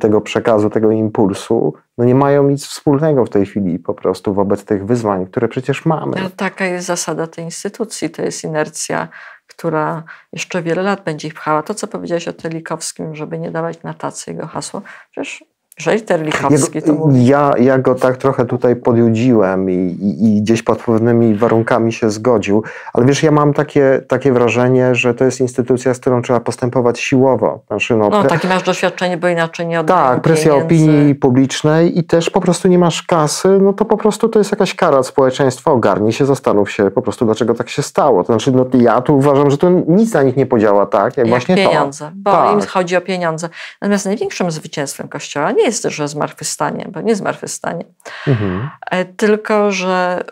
tego przekazu, tego impulsu, no nie mają nic wspólnego w tej chwili po prostu wobec tych wyzwań, które przecież mamy. No, taka jest zasada tej instytucji, to jest inercja, która jeszcze wiele lat będzie ich pchała. To, co powiedziałeś o Telikowskim, żeby nie dawać na tacy jego hasło, przecież jeżeli Terlichowski to mówi. Ja, ja go tak trochę tutaj podjudziłem i, i, i, gdzieś pod pewnymi warunkami się zgodził, ale wiesz, ja mam takie, takie wrażenie, że to jest instytucja, z którą trzeba postępować siłowo. Znaczy, no, no takie masz doświadczenie, bo inaczej nie oddają Tak, presja pieniędzy. opinii publicznej i też po prostu nie masz kasy, no to po prostu to jest jakaś kara od społeczeństwa, ogarnij się, zastanów się po prostu, dlaczego tak się stało. To znaczy, no ja tu uważam, że to nic na nich nie podziała tak, jak, jak właśnie pieniądze, to. bo tak. im chodzi o pieniądze. Natomiast największym zwycięstwem Kościoła nie jest, że zmartwychwstanie, bo nie zmartwychwstanie, mhm. E, tylko że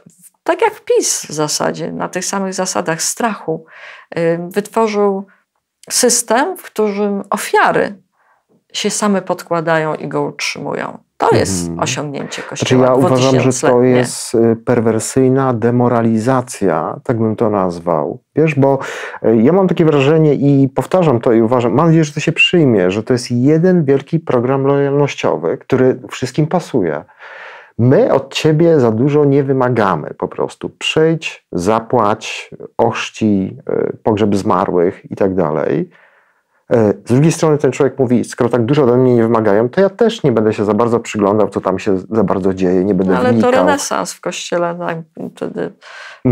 tak jak PiS w zasadzie, na tych samych zasadach strachu, e, wytworzył system, w którym ofiary się same podkładają i go utrzymują. To jest mhm. osiągnięcie Kościoła. Znaczy ja uważam, że to jest y, perwersyjna demoralizacja, tak bym to nazwał. Wiesz, bo y, ja mam takie wrażenie i powtarzam to i uważam, mam nadzieję, że to się przyjmie, że to jest jeden wielki program lojalnościowy, który wszystkim pasuje. My od ciebie za dużo nie wymagamy po prostu. Przyjdź, zapłać, ochrzci, y, pogrzeb zmarłych i tak dalej z drugiej strony ten człowiek mówi, skoro tak dużo ode mnie nie wymagają, to ja też nie będę się za bardzo przyglądał, co tam się za bardzo dzieje, nie będę Ale wnikał. to renesans w kościele, tak, wtedy mhm.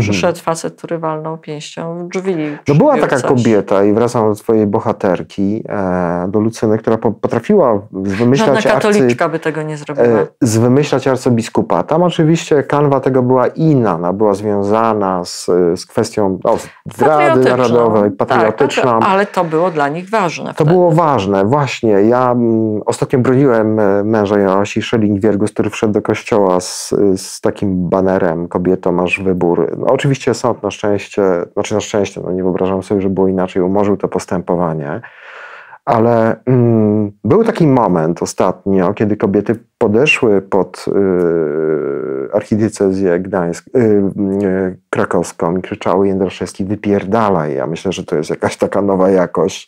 przyszedł facet, który walnął pięścią w drzwi. No była taka coś. kobieta i wracam do twojej bohaterki, e, do Lucyny, która potrafiła wymyślać Żadna katoliczka arcy, by tego nie zrobiła. E, zwymyślać arcybiskupa. Tam oczywiście kanwa tego była inna, ona była związana z, z kwestią o, zdrady narodowej, patriotyczną. Tak, ale to było dla nich ważne ważne. To wtedy. było ważne, właśnie. Ja mm, ostatnio broniłem e, męża Joasi Szelling-Wiergus, który wszedł do kościoła z, z takim banerem kobieto, masz wybór. No, oczywiście sąd na szczęście, znaczy na szczęście, no nie wyobrażam sobie, że było inaczej, umorzył to postępowanie. Ale mm, był taki moment ostatnio, kiedy kobiety podeszły pod y, archidiecezję Gdańsk, y, y, krakowską i krzyczały Jędraszewski wypierdalaj. Ja myślę, że to jest jakaś taka nowa jakość.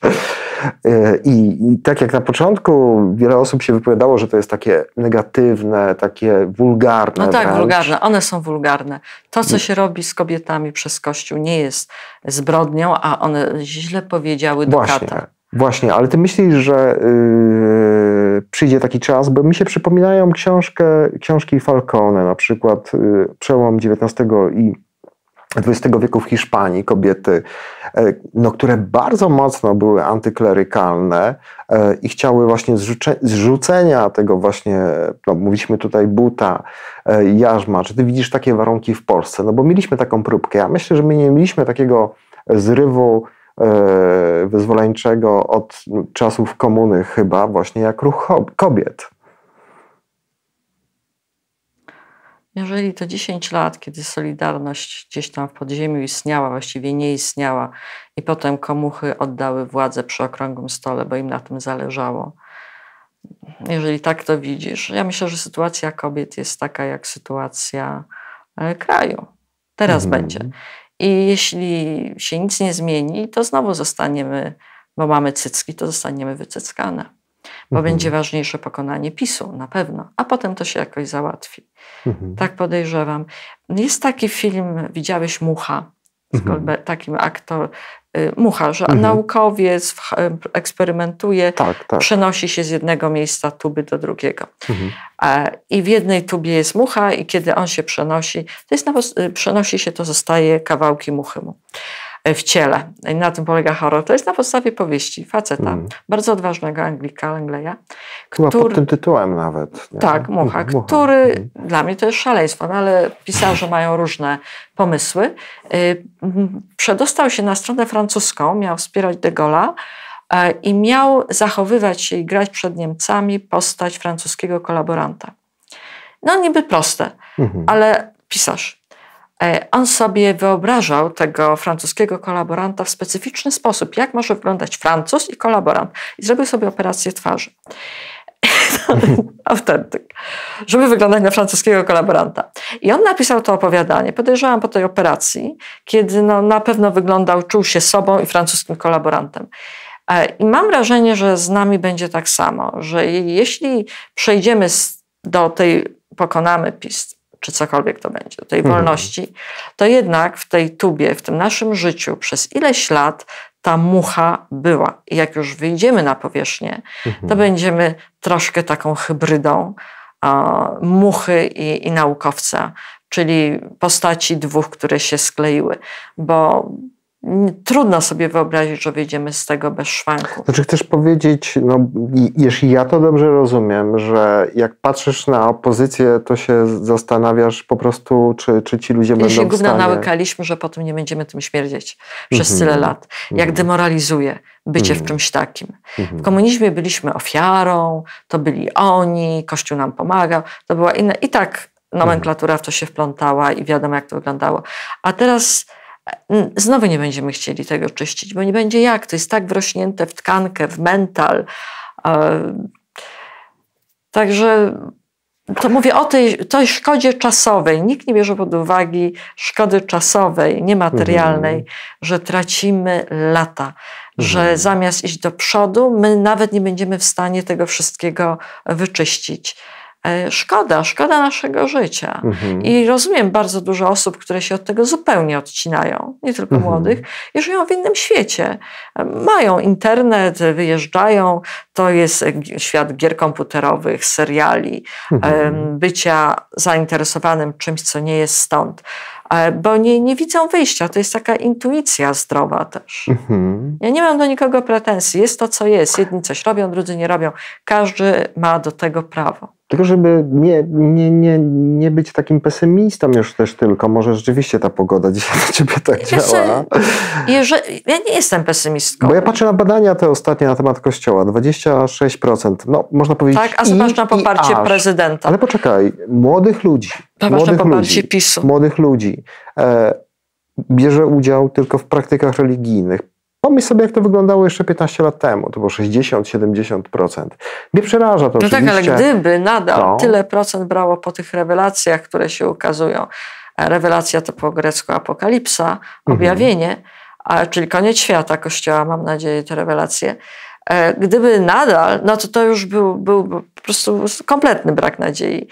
Y, I, I, tak jak na początku wiele osób się wypowiadało, że to jest takie negatywne, takie wulgarne. No tak, wręcz. wulgarne. One są wulgarne. To, co się robi z kobietami przez Kościół nie jest zbrodnią, a one źle powiedziały do Właśnie. kata. Właśnie, ale ty myślisz, że yy, przyjdzie taki czas, bo mi się przypominają książkę, książki Falcone, na przykład yy, przełom XIX i XX wieku w Hiszpanii, kobiety, yy, no, które bardzo mocno były antyklerykalne yy, i chciały właśnie zrzuce, zrzucenia tego właśnie, no, mówiliśmy tutaj buta, yy, jarzma. Czy ty widzisz takie warunki w Polsce? No bo mieliśmy taką próbkę. Ja myślę, że my nie mieliśmy takiego zrywu E, wyzwoleńczego od czasów komuny chyba właśnie jak ruch kobiet. Jeżeli to 10 lat, kiedy Solidarność gdzieś tam w podziemiu istniała, właściwie nie istniała, i potem komuchy oddały władzę przy okrągłym stole, bo im na tym zależało. Jeżeli tak to widzisz, ja myślę, że sytuacja kobiet jest taka jak sytuacja e, kraju. Teraz mhm. będzie. I jeśli się nic nie zmieni, to znowu zostaniemy, bo mamy cycki, to zostaniemy wycyckane. Bo mhm. będzie ważniejsze pokonanie PiSu, na pewno, a potem to się jakoś załatwi. Mhm. Tak podejrzewam. Jest taki film, widziałeś Mucha, mhm. takim aktor, Mucha, że mhm. naukowiec eksperymentuje, tak, tak. przenosi się z jednego miejsca tuby do drugiego. Mhm. I w jednej tubie jest mucha i kiedy on się przenosi, to jest na, y, przenosi się, to zostaje kawałki muchy mu y, w ciele. I na tym polega horror. To jest na podstawie powieści faceta, mm. bardzo odważnego Anglika, Angleja. Który, Chyba pod tym tytułem nawet. Nie? Tak, Mucha, Mucha. który mm. dla mnie to jest szaleństwo, no ale pisarze mają różne pomysły. Y, przedostał się na stronę francuską, miał wspierać de Gaulle'a, E, i miał zachowywać się i grać przed Niemcami postać francuskiego kolaboranta. No niby proste, mhm. ale pisarz. E, on sobie wyobrażał tego francuskiego kolaboranta w specyficzny sposób, jak może wyglądać Francuz i kolaborant. I zrobił sobie operację twarzy. Autentyk. Żeby wyglądać na francuskiego kolaboranta. I on napisał to opowiadanie, podejrzewam po tej operacji, kiedy no, na pewno wyglądał, czuł się sobą i francuskim kolaborantem. E, I mam wrażenie, że z nami będzie tak samo, że jeśli przejdziemy do tej, pokonamy PiS, czy cokolwiek to będzie, tej mhm. wolności, to jednak w tej tubie, w tym naszym życiu przez ileś lat ta mucha była. I jak już wyjdziemy na powierzchnię, mhm. to będziemy troszkę taką hybrydą muchy i, i naukowca, czyli postaci dwóch, które się skleiły, bo trudno sobie wyobrazić, że wyjdziemy z tego bez szwanku. Znaczy chcesz powiedzieć, no jeśli ja to dobrze rozumiem, że jak patrzysz na opozycję, to się zastanawiasz po prostu, czy, czy ci ludzie będą w stanie... gówno nałykaliśmy, że potem nie będziemy tym śmierdzieć przez mm -hmm. tyle lat. Jak -hmm. demoralizuje bycie mm -hmm. w mhm. czymś takim. W mhm. komunizmie byliśmy ofiarą, to byli oni, Kościół nam pomagał, to była inna... I tak nomenklatura w to się wplątała i wiadomo, jak to wyglądało. A teraz Znowu nie będziemy chcieli tego czyścić, bo nie będzie jak. To jest tak wrośnięte w tkankę, w mental. Także to mówię o tej, tej szkodzie czasowej. Nikt nie bierze pod uwagę szkody czasowej, niematerialnej, mhm. że tracimy lata, mhm. że zamiast iść do przodu, my nawet nie będziemy w stanie tego wszystkiego wyczyścić. E, szkoda, szkoda naszego życia. Mhm. I rozumiem bardzo dużo osób, które się od tego zupełnie odcinają, nie tylko mhm. młodych, i żyją w innym świecie. Mają internet, wyjeżdżają, to jest świat gier komputerowych, seriali, mhm. bycia zainteresowanym czymś, co nie jest stąd e, bo nie, nie widzą wyjścia. To jest taka intuicja zdrowa też. Mhm. Ja nie mam do nikogo pretensji. Jest to, co jest. Jedni coś robią, drudzy nie robią. Każdy ma do tego prawo. Tylko żeby nie, nie, nie, nie być takim pesymistą już też tylko, może rzeczywiście ta pogoda dzisiaj na ciebie tak działa. Jeżeli, ja nie jestem pesymistką. Bo ja patrzę na badania te ostatnie na temat kościoła, 26%, no można powiedzieć Tak, a zobacz na poparcie prezydenta. Ale poczekaj, młodych ludzi, Zobacz młodych na poparcie ludzi, PiSu. Młodych ludzi e, bierze udział tylko w praktykach religijnych, Pomyśl sobie, jak to wyglądało jeszcze 15 lat temu. To było 60-70%. Mnie przeraża to No tak, ale gdyby nadal no. tyle procent brało po tych rewelacjach, które się ukazują, rewelacja to po grecku apokalipsa, mhm. objawienie, mhm. czyli koniec świata Kościoła, mam nadzieję, te rewelacje, e, gdyby nadal, no to to już był, był po prostu kompletny brak nadziei.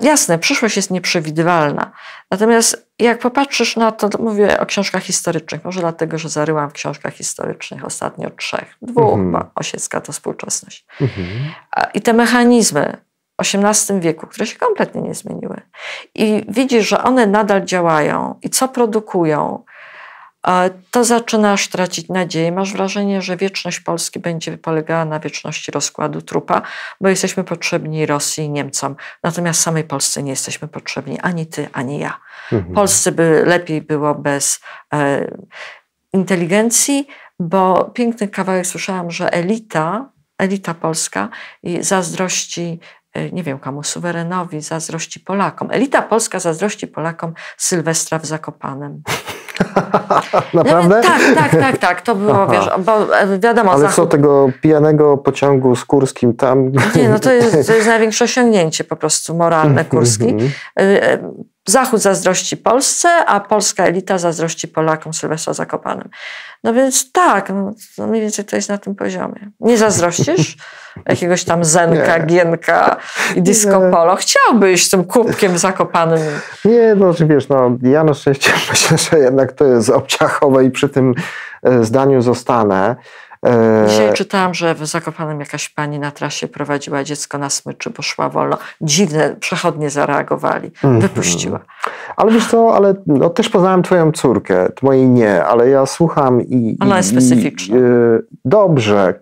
Jasne, przyszłość jest nieprzewidywalna. Natomiast jak popatrzysz na to, mówię o książkach historycznych, może dlatego, że zaryłam w książkach historycznych ostatnio trzech, dwóch, mm -hmm. Osiecka to współczesność. -hmm. I te mechanizmy w XVIII wieku, które się kompletnie nie zmieniły. I widzisz, że one nadal działają i co produkują, to zaczynasz tracić nadzieję. Masz wrażenie, że wieczność Polski będzie polegała na wieczności rozkładu trupa, bo jesteśmy potrzebni Rosji i Niemcom. Natomiast samej Polsce nie jesteśmy potrzebni ani ty, ani ja. Mhm. Polsce by lepiej było bez e, inteligencji, bo piękny kawałek słyszałam, że elita, elita polska zazdrości e, nie wiem komu, suwerenowi, zazdrości Polakom. Elita polska zazdrości Polakom Sylwestra w Zakopanem. Naprawdę? tak, tak, tak, tak. To było, wiesz, bo e, wiadomo... Ale co, tego pijanego pociągu z Kurskim tam... Nie, no to jest, to jest największe osiągnięcie po prostu moralne Kurski. Zachód zazdrości Polsce, a polska elita zazdrości Polakom Sylwestra Zakopanym. No więc tak, no, no mniej więcej to jest na tym poziomie. Nie zazdrościsz jakiegoś tam Zenka, nie. Gienka i disco nie. polo? Chciałbyś tym kubkiem Zakopanym. Nie, no wiesz, no, ja na szczęście myślę, że jednak to jest obciachowe i przy tym e, zdaniu zostanę. E, Dzisiaj czytałam, że w Zakopanem jakaś pani na trasie prowadziła dziecko na smyczy, bo szła wolno. Dziwne, przechodnie zareagowali. -hmm. Wypuściła. Ale wiesz co, ale no, też poznałem twoją córkę, mojej nie, ale ja słucham i... Ona jest specyficzna. I, y, dobrze,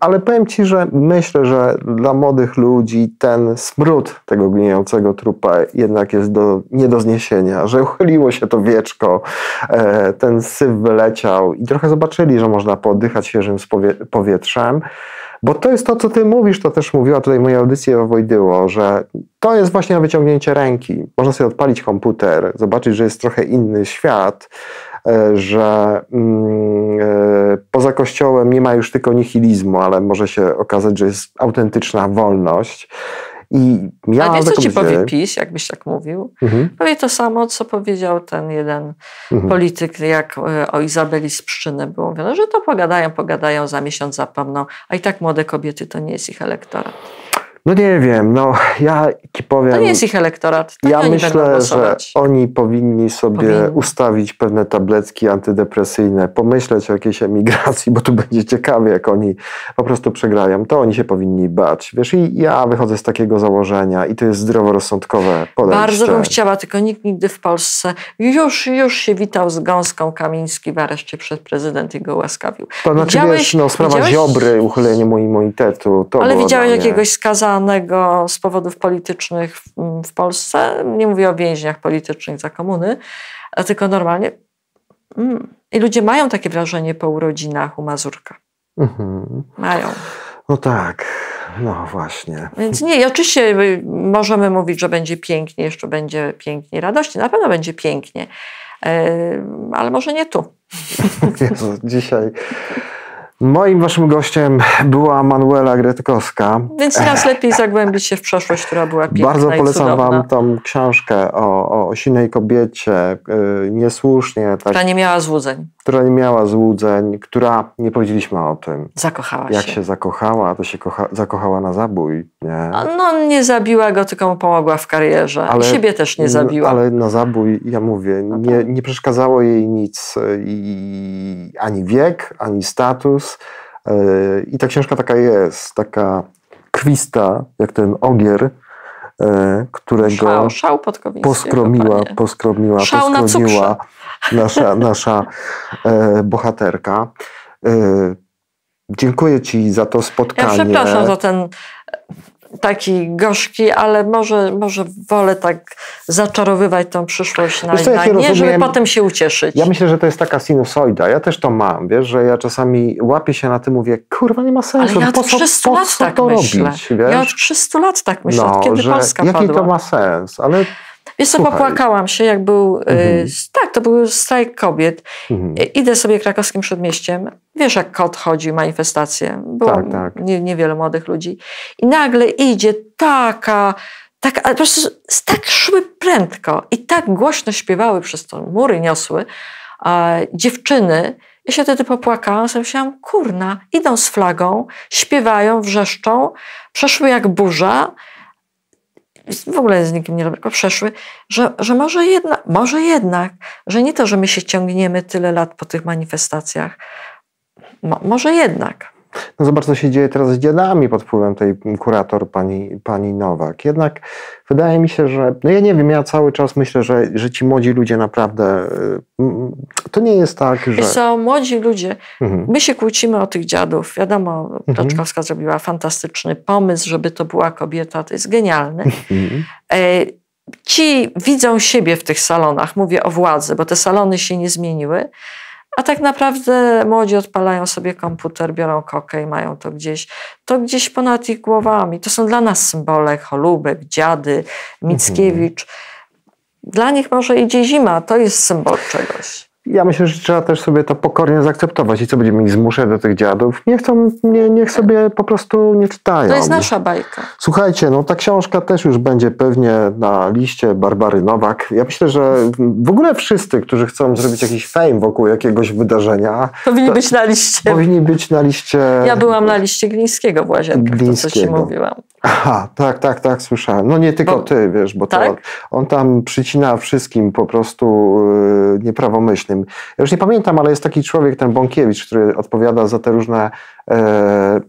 ale powiem ci, że myślę, że dla młodych ludzi ten smród tego gnijącego trupa jednak jest do, nie do zniesienia, że uchyliło się to wieczko, e, ten syf wyleciał i trochę zobaczyli, że można pooddychać świeżym powietrzem. Bo to jest to, co ty mówisz, to też mówiła tutaj moja audycja o Wojdyło, że to jest właśnie na wyciągnięcie ręki. Można sobie odpalić komputer, zobaczyć, że jest trochę inny świat, e, że mm, e, poza kościołem nie ma już tylko nihilizmu, ale może się okazać, że jest autentyczna wolność. I ja A wiesz, co ci powie PiS, jakbyś tak mówił? Mhm. Powie to samo, co powiedział ten jeden mhm. polityk, jak e, o Izabeli z Pszczyny było mówione, że to pogadają, pogadają, za miesiąc zapomną, a i tak młode kobiety to nie jest ich elektorat. No nie wiem, no ja ci powiem. To nie jest ich elektorat. Tak ja myślę, że oni powinni sobie powinni. ustawić pewne tabletki antydepresyjne, pomyśleć o jakiejś emigracji, bo tu będzie ciekawie, jak oni po prostu przegrają. To oni się powinni bać. Wiesz, i ja wychodzę z takiego założenia i to jest zdroworozsądkowe podejście. Bardzo bym chciała, tylko nikt nigdy w Polsce już, już się witał z gąską Kamiński w areszcie przed prezydent i go łaskawił. To znaczy, widziałeś, wiesz, no, sprawa widziałeś? Ziobry, uchylenie mu immunitetu. To Ale widziałeś jakiegoś skazanego z powodów politycznych w, w Polsce, nie mówię o więźniach politycznych za komuny, tylko normalnie. Mm. I ludzie mają takie wrażenie po urodzinach u Mazurka. Mhm. Mają. No tak, no właśnie. Więc nie, oczywiście y, możemy mówić, że będzie pięknie, jeszcze będzie pięknie, radośnie. Na pewno będzie pięknie, ale może nie tu. Jezu, dzisiaj Moim waszym gościem była Manuela Gretkowska. Więc teraz lepiej zagłębić się w przeszłość, która była piękna Bardzo polecam wam tą książkę o, o silnej kobiecie, yy, niesłusznie. Tak, która nie miała złudzeń. Która nie miała złudzeń, która, nie powiedzieliśmy o tym. Zakochała Jak się, się zakochała, to się kocha, zakochała na zabój. Nie? No nie zabiła go, tylko mu pomogła w karierze. Ale, I siebie też nie zabiła. Ale na zabój, ja mówię, no nie, tak. nie przeszkadzało jej nic. I, ani wiek, ani status E, I ta książka taka jest, taka kwista, jak ten ogier, e, którego szał, szał poskromiła, poskromiła, szał poskromiła na nasza, nasza e, bohaterka. Dziękuję Ci za to spotkanie. Ja przepraszam za ten taki gorzki, ale może, może wolę tak zaczarowywać tą przyszłość na, co, ja na nie, żeby potem się ucieszyć. Ja myślę, że to jest taka sinusoida. Ja też to mam, wiesz, że ja czasami łapię się na tym, mówię, kurwa, nie ma sensu. Ale ja od 300 lat tak to myślę. Robić, wiesz? Ja od 300 lat tak myślę, no, kiedy że Polska jaki padła. to ma sens, ale Wiesz co, popłakałam się, jak był, y, mhm. tak, to był strajk kobiet. Mhm. Idę sobie krakowskim przedmieściem, wiesz jak kot chodzi, manifestacje, było tak, tak. Nie, niewiele młodych ludzi i nagle idzie taka, tak, po prostu tak szły prędko i tak głośno śpiewały przez to, mury niosły, a dziewczyny, ja się wtedy popłakałam, sobie myślałam, kurna, idą z flagą, śpiewają, wrzeszczą, przeszły jak burza, w ogóle z nikim nie dobrego przeszły, że, że może, jedna, może jednak, że nie to, że my się ciągniemy tyle lat po tych manifestacjach, Mo, może jednak. No zobacz, co się dzieje teraz z dziadami pod wpływem tej kurator pani, pani Nowak. Jednak wydaje mi się, że, no ja nie wiem, ja cały czas myślę, że, że ci młodzi ludzie naprawdę, y, to nie jest tak, że... Są młodzi ludzie, mhm. my się kłócimy o tych dziadów, wiadomo, Placzkowska mhm. zrobiła fantastyczny pomysł, żeby to była kobieta, to jest genialne. Mhm. E, ci widzą siebie w tych salonach, mówię o władzy, bo te salony się nie zmieniły, a tak naprawdę młodzi odpalają sobie komputer, biorą kokę i mają to gdzieś, to gdzieś ponad ich głowami. To są dla nas symbole, Cholubek, Dziady, Mickiewicz. Dla nich może idzie zima, to jest symbol czegoś. Ja myślę, że trzeba też sobie to pokornie zaakceptować i co będziemy ich zmuszać do tych dziadów. Nie chcą, nie, niech sobie po prostu nie czytają. To jest nasza bajka. Słuchajcie, no ta książka też już będzie pewnie na liście Barbary Nowak. Ja myślę, że w ogóle wszyscy, którzy chcą zrobić jakiś fame wokół jakiegoś wydarzenia. Powinni być na liście. Powinni być na liście. Ja byłam na liście Glińskiego w Łazienkach, to co ci mówiłam. Aha, tak, tak, tak, słyszałem. No nie tylko bo, ty, wiesz, bo tak? to on tam przycina wszystkim po prostu yy, nieprawomyślnym ja już nie pamiętam, ale jest taki człowiek, ten Bąkiewicz, który odpowiada za te różne e,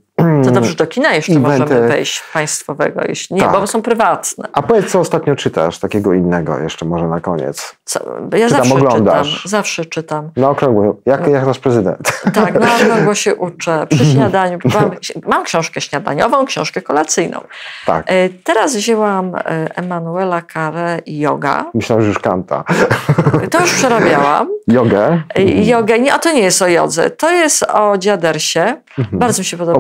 to dobrze, do kina jeszcze Inventy. możemy wejść państwowego, jeśli nie, tak. bo są prywatne. A powiedz, co ostatnio czytasz, takiego innego jeszcze może na koniec? Co? Ja Czy zawsze oglądasz? czytam, zawsze czytam. Na okrągło, jak, jak nasz prezydent. Tak, na okrągło się uczę, przy śniadaniu. Mam, mam książkę śniadaniową, książkę kolacyjną. Tak. E, teraz wzięłam e, Emanuela Carre i yoga. Myślałam, że już kanta. To już przerabiałam. Jogę? Jogę, nie, a to nie jest o jodze, to jest o dziadersie. Mhm. Bardzo mi się podoba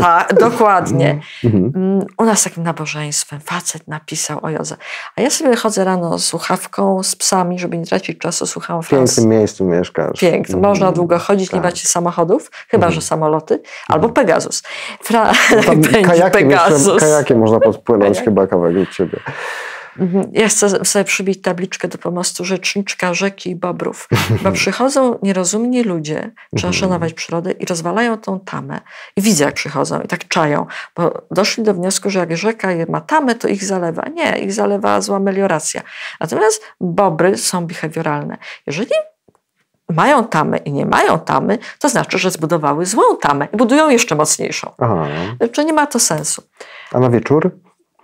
Tak, dokładnie. Mhm. Mm, u nas takim nabożeństwem facet napisał o Jodze. A ja sobie chodzę rano z słuchawką, z psami, żeby nie tracić czasu, słucham W pięknym miejscu mieszkasz. Pięknie. Mhm. Można długo chodzić, tak. nie macie samochodów, chyba, że samoloty, albo Pegasus. Fra... No kajakiem, Pegasus. kajakiem można podpłynąć chyba kawałek od ciebie. Mhm. Ja chcę sobie przybić tabliczkę do pomostu rzeczniczka rzeki i bobrów, bo przychodzą nierozumni ludzie, trzeba mhm. szanować przyrodę i rozwalają tą tamę. I widzę, jak przychodzą i tak czają, bo doszli do wniosku, że jak rzeka ma tamę, to ich zalewa. Nie, ich zalewa zła melioracja. Natomiast bobry są behawioralne. Jeżeli mają tamę i nie mają tamy, to znaczy, że zbudowały złą tamę i budują jeszcze mocniejszą. Aha. Czy nie ma to sensu. A na wieczór?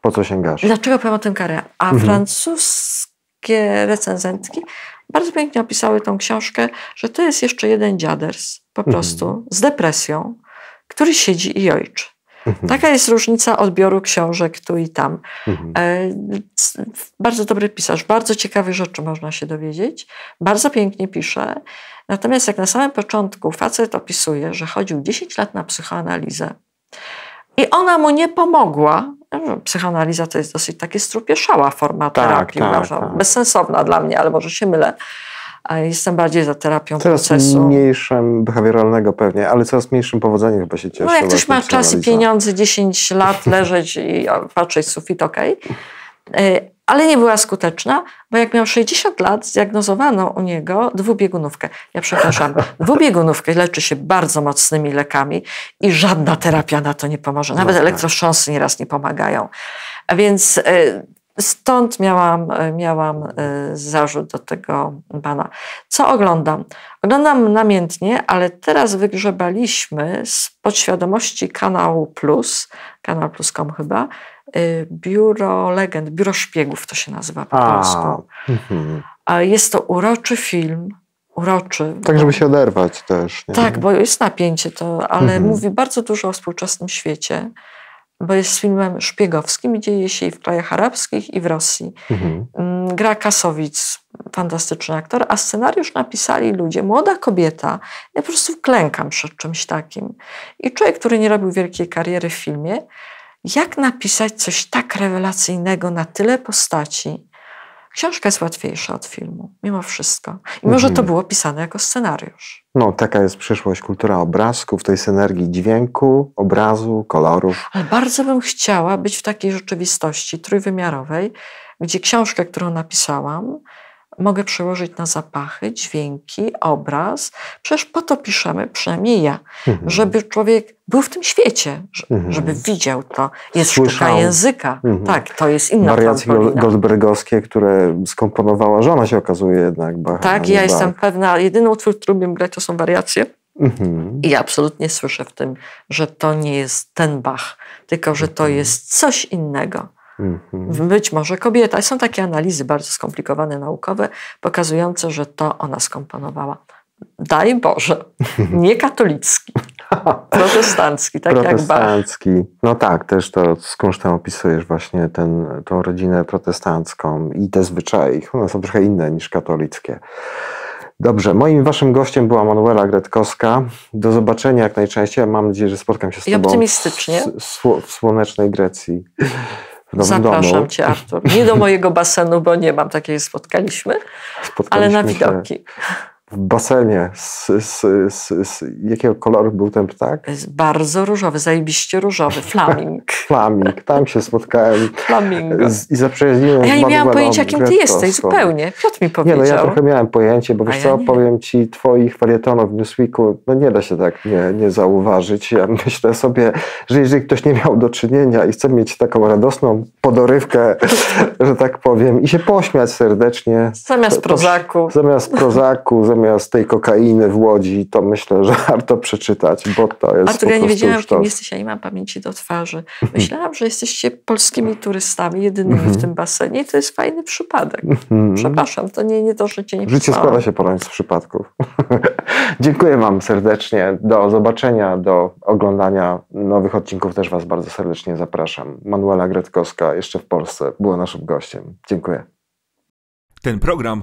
Po co sięgasz? Dlaczego powiem o tym karę? A mhm. francuskie recenzentki bardzo pięknie opisały tą książkę, że to jest jeszcze jeden dziaders, po mhm. prostu, z depresją, który siedzi i ojczy. Mhm. Taka jest różnica odbioru książek tu i tam. Mhm. E, bardzo dobry pisarz, bardzo ciekawe rzeczy można się dowiedzieć, bardzo pięknie pisze. Natomiast jak na samym początku facet opisuje, że chodził 10 lat na psychoanalizę i ona mu nie pomogła, psychoanaliza to jest dosyć takie strupieszała forma tak, terapii, tak, uważam. Tak. Bezsensowna dla mnie, ale może się mylę. Jestem bardziej za terapią coraz procesu. Coraz mniejszym behawioralnego pewnie, ale coraz mniejszym powodzeniem chyba się cieszy. No jak ktoś ma czas i pieniądze, 10 lat leżeć i patrzeć sufit, okej. Okay ale nie była skuteczna, bo jak miał 60 lat, zdiagnozowano u niego dwubiegunówkę. Ja przepraszam, dwubiegunówkę leczy się bardzo mocnymi lekami i żadna terapia na to nie pomoże. Nawet no tak. nieraz nie pomagają. A więc e, stąd miałam, e, miałam e, zarzut do tego pana. Co oglądam? Oglądam namiętnie, ale teraz wygrzebaliśmy z podświadomości kanału Plus, kanał Plus.com chyba, Y, biuro Legend, Biuro Szpiegów to się nazywa po polsku. Mhm. A jest to uroczy film, uroczy. Tak, żeby się oderwać też. Nie? Tak, bo jest napięcie to, ale mhm. mówi bardzo dużo o współczesnym świecie, bo jest filmem szpiegowskim, dzieje się i w krajach arabskich, i w Rosji. Mhm. Mm, gra Kasowic, fantastyczny aktor, a scenariusz napisali ludzie, młoda kobieta. Ja po prostu klękam przed czymś takim. I człowiek, który nie robił wielkiej kariery w filmie, jak napisać coś tak rewelacyjnego na tyle postaci? Książka jest łatwiejsza od filmu, mimo wszystko. Mimo, że to mhm. było pisane jako scenariusz. No, taka jest przyszłość kultura obrazków, tej synergii dźwięku, obrazu, kolorów. Ale bardzo bym chciała być w takiej rzeczywistości trójwymiarowej, gdzie książkę, którą napisałam, mogę przełożyć na zapachy, dźwięki, obraz. Przecież po to piszemy, przynajmniej ja, mhm. żeby człowiek był w tym świecie, mhm. żeby widział to. Jest Słyszał. sztuka języka. Mhm. Tak, to jest inna Wariacje Goldbergowskie, które skomponowała żona się okazuje jednak. Bach, tak, ja Bach. jestem pewna, jedyny utwór, który umiem grać, to są wariacje. Mhm. I absolutnie słyszę w tym, że to nie jest ten Bach, tylko że to mhm. jest coś innego. Mhm. Być może kobieta. Są takie analizy bardzo skomplikowane, naukowe, pokazujące, że to ona skomponowała. Daj Boże, nie katolicki, protestancki, tak protestancki. jak Bach. No tak, też to z kunsztem opisujesz właśnie ten, tą rodzinę protestancką i te zwyczaje. One są trochę inne niż katolickie. Dobrze, moim waszym gościem była Manuela Gretkowska. Do zobaczenia jak najczęściej. Mam nadzieję, że spotkam się z I tobą optymistycznie. W, w słonecznej Grecji. Zapraszam domu. cię, Artur. Nie do mojego basenu, bo nie mam takiej spotkaliśmy, ale na widoki. Się w basenie. Z, z, z, z, jakiego koloru był ten ptak? Bardzo różowy, zajebiście różowy. Flaming. Flaming. Tam się spotkałem. Flamingo. I zaprzyjaźniłem Ja nie miałam pojęcia, kim ty jesteś, zupełnie. Piotr mi powiedział. Nie, no ja trochę miałem pojęcie, bo wiesz ja co, nie. powiem ci, twoich felietonów w Newsweeku, no nie da się tak nie, nie zauważyć. Ja myślę sobie, że jeżeli ktoś nie miał do czynienia i chce mieć taką radosną podorywkę, że tak powiem, i się pośmiać serdecznie. Zamiast to, prozaku. Zamiast prozaku, zamiast zamiast tej kokainy w Łodzi, to myślę, że warto przeczytać, bo to jest Artur, ja nie wiedziałam, kim jesteś, ja nie mam pamięci do twarzy. Myślałam, że jesteście polskimi turystami, jedynymi w mhm. tym basenie i to jest fajny przypadek. Mhm. Przepraszam, to nie, nie to, że cię nie Życie składa się ponad z przypadków. Dziękuję wam serdecznie. Do zobaczenia, do oglądania nowych odcinków też was bardzo serdecznie zapraszam. Manuela Gretkowska jeszcze w Polsce była naszym gościem. Dziękuję. Ten program